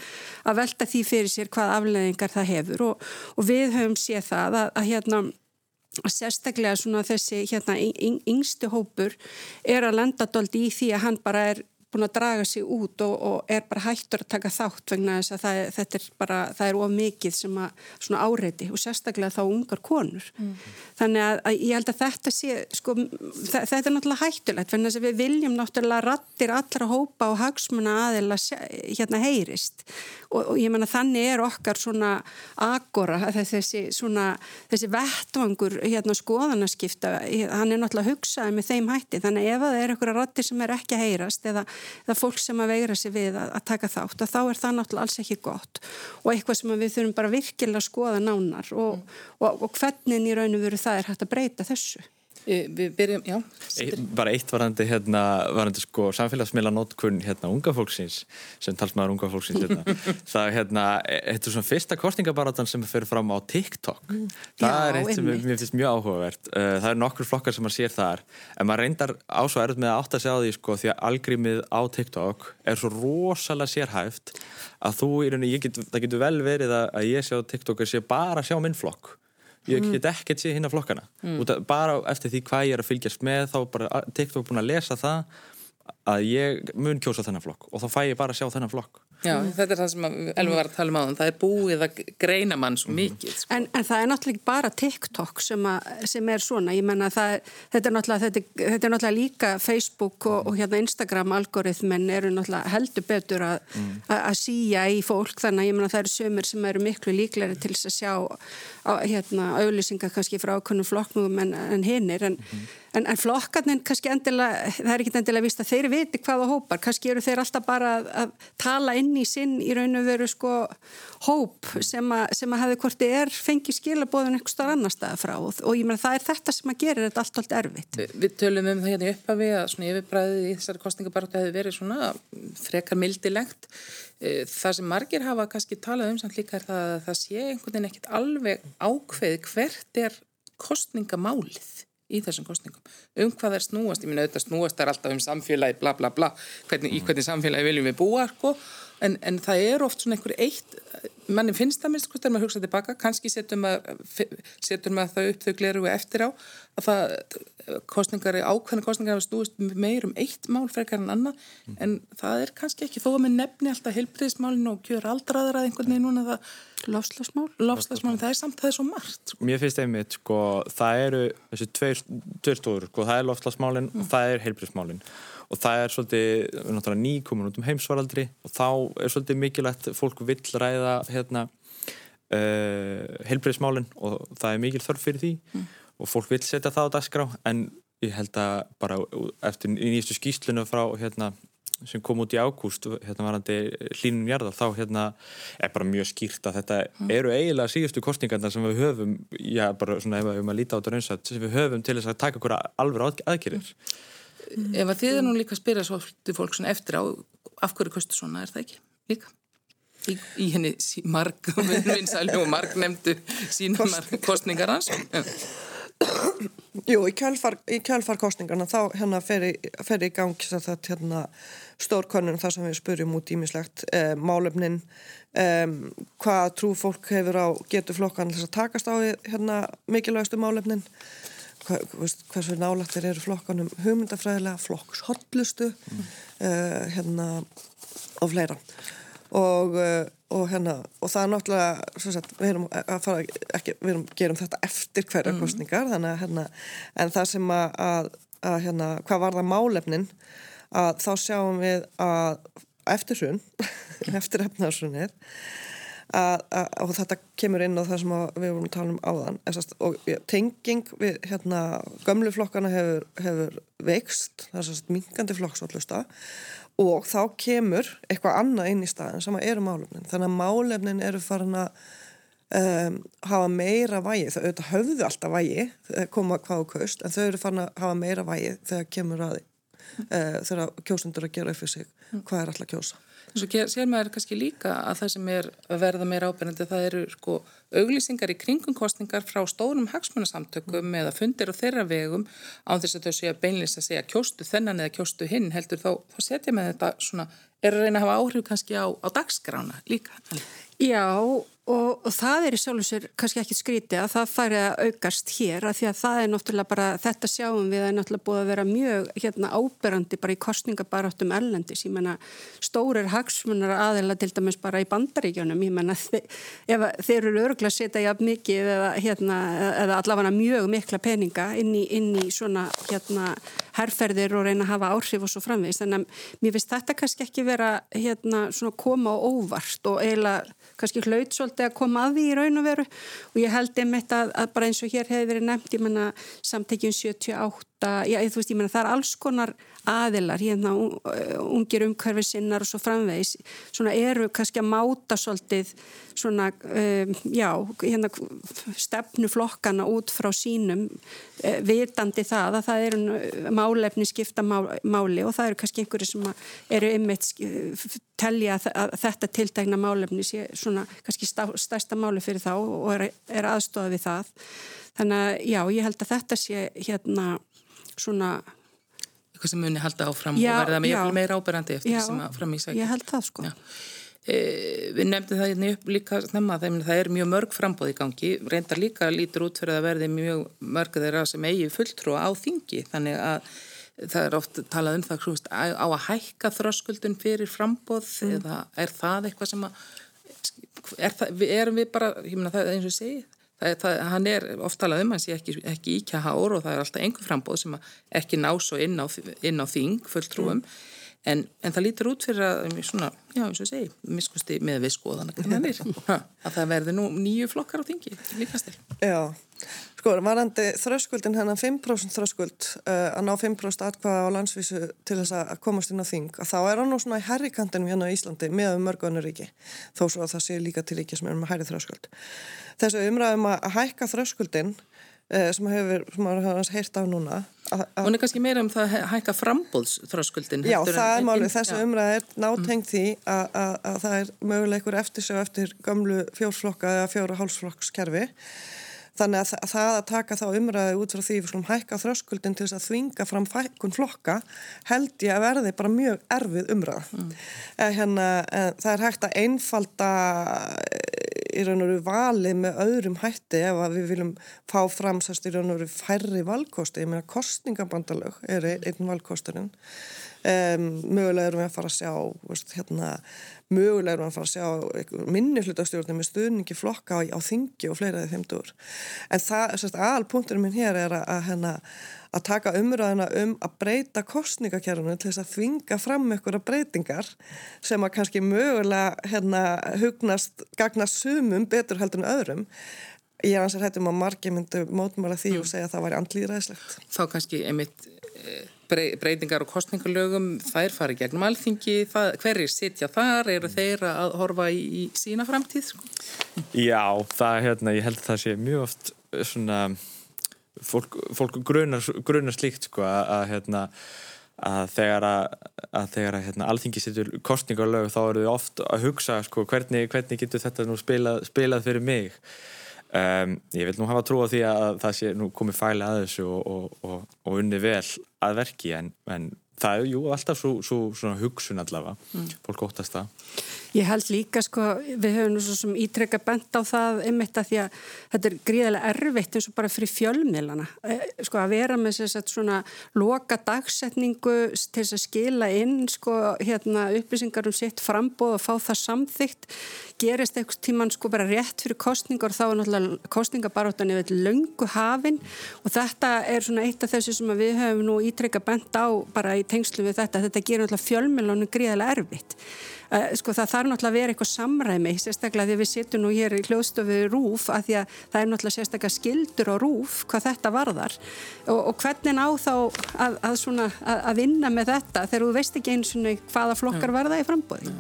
að velta því fyrir sér hvað afleðingar það hefur og, og við höfum séð það að, að hérna að sérstaklega svona þessi hérna yngstu hópur er að lenda doldi í því að hann bara er búin að draga sig út og, og er bara hættur að taka þátt vegna þess að það, þetta er bara, það er of mikið sem að svona áreiti og sérstaklega þá ungar konur. Mm. Þannig að, að ég held að þetta sé, sko, þetta er náttúrulega hættulegt vegna þess að við viljum náttúrulega rattir allra hópa og hagsmuna aðeila hérna heyrist og, og ég menna þannig er okkar svona agora, þessi svona, þessi vettvangur hérna skoðanaskipta, hann er náttúrulega hugsaði með þeim hætti þannig ef það er einhverja rattir sem er ekki að heyrast eða eða fólk sem að veira sig við að, að taka þátt og þá er það náttúrulega alls ekki gott og eitthvað sem við þurfum bara virkilega að skoða nánar og, mm. og, og hvernig í raun og veru það er hægt að breyta þessu. Við byrjum, já. Eitt, bara eitt varandi, hérna, varandi sko samfélagsmiðla nótkunn hérna unga fólksins, sem talsmaður unga fólksins hérna. *laughs* það er hérna, þetta er svona fyrsta kostningabaratan sem fyrir fram á TikTok. Mm. Það já, er eitt sem mér finnst mjög áhugavert. Uh, það er nokkur flokkar sem maður sér þar, en maður reyndar ásvæður með að átt að segja á því sko því að algrímið á TikTok er svo rosalega sérhæft að þú í rauninni, get, það getur vel verið að ég sé á TikTok að sé bara sjá minn flokk ég get ekkert séð hinn að flokkana mm. bara eftir því hvað ég er að fylgjast með þá bara TikTok búin að lesa það að ég mun kjósa þennan flokk og þá fæ ég bara að sjá þennan flokk Já, þetta er það sem Elva var að tala um á þann það er búið að greina mann svo mikið sko. en, en það er náttúrulega bara TikTok sem, að, sem er svona ég menna þetta, þetta, þetta er náttúrulega líka Facebook og, og hérna Instagram algoritmen eru náttúrulega heldur betur að mm. síja í fólk þannig að ég menna það eru sömur sem eru miklu líkleri til þess að sjá á, hérna auðlýsingar kannski frá ákvönum flokknum en, en hinnir en mm. En, en flokkarnir kannski endilega, það er ekki endilega vist að þeir viti hvaða hópar, kannski eru þeir alltaf bara að, að tala inn í sinn í raun og veru sko hóp sem að, sem að hafi hvort þið er fengið skilabóðun eitthvað starf annar staða frá og, og ég meina það er þetta sem að gera þetta allt allt erfitt. Vi, við tölum um það hérna upp að við að svona yfirbræðið í þessari kostningabartu hefur verið svona frekar mildilegt. E, það sem margir hafa kannski talað um samt líka er það að það sé einhvern veginn ekkit alveg ákveð hvert er kostningamálið í þessum kostningum. Um hvað er snúast, ég minna auðvitað snúast er alltaf um samfélagi, bla bla bla, hvernig, í hvernig samfélagi viljum við búa, sko, en, en það er oft svona einhver eitt, manni finnst það minnst, hvort er maður að hugsa tilbaka, kannski setur maður, maður það upp þau gleru eftir á, að það, kostningar, ákveðna kostningar hafa snúist meir um eitt mál frekar en annað, mm. en það er kannski ekki, þó að með nefni alltaf heilbriðismálinu og kjör aldraðar að einhvern veginn núna það Lofslagsmál? Lofslagsmál, það er samt það er svo margt. Sko. Mér finnst einmitt, sko, það eru þessi tveir, tveir stóður, sko, það er lofslagsmálinn mm. og það er heilbríðsmálinn og það er svolítið, náttúrulega ný komin út um heimsvaraldri og þá er svolítið mikilvægt fólk vill ræða hérna uh, heilbríðsmálinn og það er mikil þörf fyrir því mm. og fólk vill setja það á dagskrá en ég held að bara eftir nýjastu skýslinu frá hérna sem kom út í ágúst hérna varandi hlínum jarðar þá hérna er bara mjög skýrt að þetta mm. eru eiginlega síðustu kostningarna sem við höfum já bara svona ef við höfum að líta á þetta raunsat sem við höfum til þess að taka okkur alveg aðgerðir mm. Ef að þið er nú líka að spyrja svolítið fólk svona eftir á af hverju kostu svona er það ekki? Líka? Í, í henni marg *laughs* vinsælu og marg nefndu sínunar kostningar hans. Jú, í kjálfar, kjálfar kostningarna þá hérna fer í, fer í gang þetta hérna stórkonun þar sem við spurjum út ímislegt eh, málefnin eh, hvað trú fólk hefur á getur flokkan þess að takast á hérna mikilvægastu málefnin Hversu nálættir eru flokkanum hugmyndafræðilega, flokkshollustu mm. eh, hérna og fleira og, eh, og, hérna, og það er náttúrulega sagt, við erum að fara ekki, við erum, gerum þetta eftir hverja mm. kostningar þannig að hérna, en það sem að, að, að hérna, hvað var það málefnin að þá sjáum við að *laughs* eftir hrun, eftir efnaðsrunir og þetta kemur inn á það sem við vorum að tala um áðan. Essast, og tenging við hérna, gömlu flokkana hefur, hefur veikst, það er svona minkandi flokksvallusta og þá kemur eitthvað annað inn í staðin sem eru málefnin. Þannig að málefnin eru farin að um, hafa meira vægi, þau auðvitað höfðu alltaf vægi koma hvað á kaust en þau eru fann að hafa meira vægi þegar kemur aði uh, þegar kjósundur að gera upp fyrir sig hvað er alltaf kjósa. Svo sér maður kannski líka að það sem er að verða meira ábyrgandi það eru sko auglýsingar í kringum kostningar frá stórum hagsmunasamtökum mm. eða fundir og þeirra vegum án þess að þau séu að beinlýst að segja kjóstu þennan eða kjóstu hinn heldur þá, þá setja með þetta svona, er að reyna að hafa áhrif kannski á, á dagskrána líka. Já Og, og það er í sjálf og sér kannski ekki skrítið að það færi að aukast hér að því að það er náttúrulega bara, þetta sjáum við að náttúrulega búið að vera mjög hérna áberandi bara í kostningabaráttum ellendis, ég menna stórir hagsmunar aðeila til dæmis bara í bandaríkjónum, ég menna *laughs* ef þeir eru örgulega að setja jafn mikið eða, hérna, eða allavega mjög mikla peninga inn í, inn í svona hérna herrferðir og reyna að hafa áhrif og svo framvegist, þannig að mér finnst þetta kannski ekki vera hérna svona koma á óvart og eiginlega kannski hlaut svolítið að koma að því í raun og veru. Og ég held einmitt að, að bara eins og hér hefur verið nefnt, ég menna samtekjum 78 já, þú veist, ég menna það er alls konar aðilar, hérna ungir umhverfi sinnar og svo framvegis svona eru kannski að máta svolítið svona, um, já hérna stefnuflokkana út frá sínum uh, vitandi það að það eru málefni skipta máli og það eru kannski einhverju sem eru ymmit telja að þetta tiltegna málefni sé svona kannski stærsta máli fyrir þá og er, er aðstofað við það. Þannig að já, ég held að þetta sé hérna svona eitthvað sem muni halda áfram já, og verða meira áberandi eftir já, sem að fram í sækja. Ég held það sko. E, við nefndum það hérna upp líka snemma þegar það er mjög mörg frambóð í gangi, reyndar líka lítur út fyrir að verði mjög mörg þeirra sem eigi fulltrú á þingi þannig að það er oft talað um það krúst, á að hækka þröskuldun fyrir frambóð mm. eða er það eitthvað sem að er það, erum við bara, ég meina það eins og segið Það, það, hann er oftalað um hans ekki, ekki íkja hár og það er alltaf einhver frambóð sem ekki ná svo inn á, inn á þing fulltrúum. Mm. en, en það lítur út fyrir að svona, já eins og segi, miskusti með við skoðana *laughs* að það verði nú nýju flokkar á þingi líkastil Já, sko, varandi þröskuldin hennan 5% þröskuld uh, að ná 5% atkvaða á landsvísu til þess að komast inn á þing að þá er hann nú svona í herrikantinum hérna á Íslandi með mörgunur þó svo að það sé líka til ríki sem er með herri þröskuld. Þessu umræðum að hækka þröskuldin eh, sem hefur, sem hefur heirt af núna Hún er kannski meira um það að hækka frambóðsþröskuldin Já, það er málið, þessu umræð er nátengt því að, að, að það er möguleikur eftir sig eftir gamlu fjórflokka eða fjóra hálsflokkskerfi Þannig að það að taka þá umræði út frá því við skulum hækka þröskuldin til þess að þvinga fram fækkun flokka held ég að verði bara mjög erfið umræð. Mm. Hérna, það er hægt að einfalda í raun og veru valið með öðrum hætti ef við viljum fá fram sérst í raun og veru færri valkosti ég meina kostningabandalög er einn valkosturinn um, mögulega erum við að fara að sjá veist, hérna, mögulega erum við að fara að sjá minni hlutastjórnum með stuðningi flokka á, á þingi og fleiraði þeimdur en það, sérst, alpunkturinn minn hér er að, að hérna að taka umræðina um að breyta kostningakerfunu til þess að þvinga fram einhverja breytingar sem að kannski mögulega hérna, hugnast, gagnast sumum betur heldur en öðrum. Ég er ansið hættum að margi myndu mótmála því mm. og segja að það væri andlýðræðislegt. Þá kannski einmitt eh, breytingar og kostningalögum, þær fari gegnum alþingi, hverjir sitja þar, eru þeir að horfa í, í sína framtíð? Sko? Já, það, hérna, ég held að það sé mjög oft svona fólk, fólk grunar, grunar slíkt sko að, að, hérna, að þegar að, að þegar hérna, alþingi setur kostningarlög þá eru þau oft að hugsa sko, hvernig, hvernig getur þetta nú spilað, spilað fyrir mig um, ég vil nú hafa trú á því að það sé nú komið fæli að þessu og, og, og, og unni vel að verki en, en það er jú alltaf svo, svo hugsun allavega, mm. fólk óttast það. Ég held líka sko, við höfum nú svo sem ítrekka bent á það einmitt að því að þetta er gríðilega erfitt eins og bara fyrir fjölmiðlana. E, sko að vera með þess að svona loka dagsetningu til þess að skila inn sko hérna upplýsingar um sitt frambóð og fá það samþygt gerist eitthvað tíman sko bara rétt fyrir kostningar og þá er náttúrulega kostningabaróttan yfir löngu hafin. Og þetta er svona eitt af þessu sem við höfum nú ítrekka bent á bara í tengslu við þetta, þetta gerir náttúrulega fjölmiðlunum gríðilega erfitt. Uh, sko það þarf náttúrulega að vera eitthvað samræmi sérstaklega því að við sittum nú hér í hljóðstofu rúf að því að það er náttúrulega sérstaklega skildur á rúf hvað þetta varðar. Og, og hvernig á þá að, að, svona, að, að vinna með þetta þegar þú veist ekki eins og hvaða flokkar verða í frambóði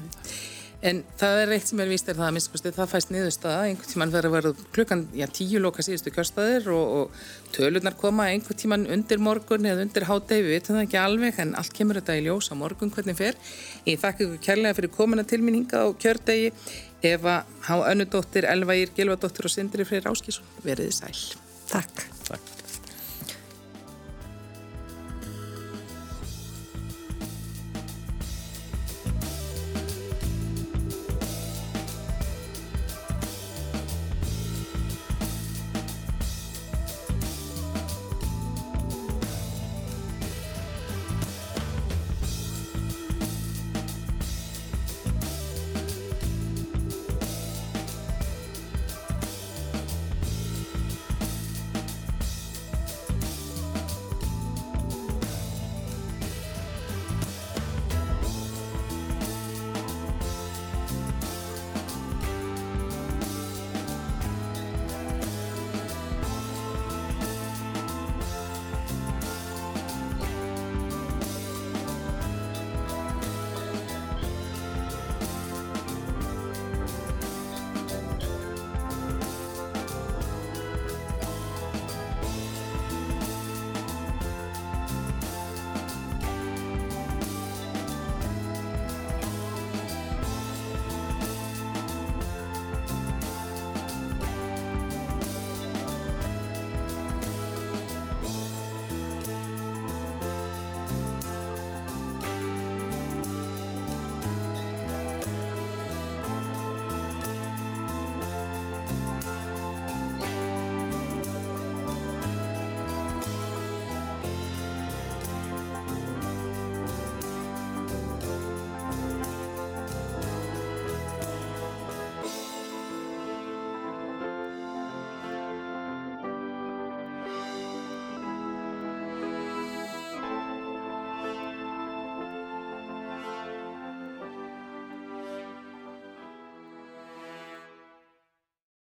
En það er eitt sem er víst er það að minnst það fæst niðurstaða, einhvern tíman verður að verða klukkan, já, tíu loka síðustu kjörstaðir og, og tölunar koma einhvern tíman undir morgun eða undir hádegi, við veitum það ekki alveg, en allt kemur þetta í ljós á morgun hvernig fer. Ég þakka ykkur kærlega fyrir komuna tilminninga á kjördegi. Eva Há Önnudóttir, Elva Ír, Gilvadóttir og Sindri Freyr Áskísson, veriði sæl. Takk. Takk.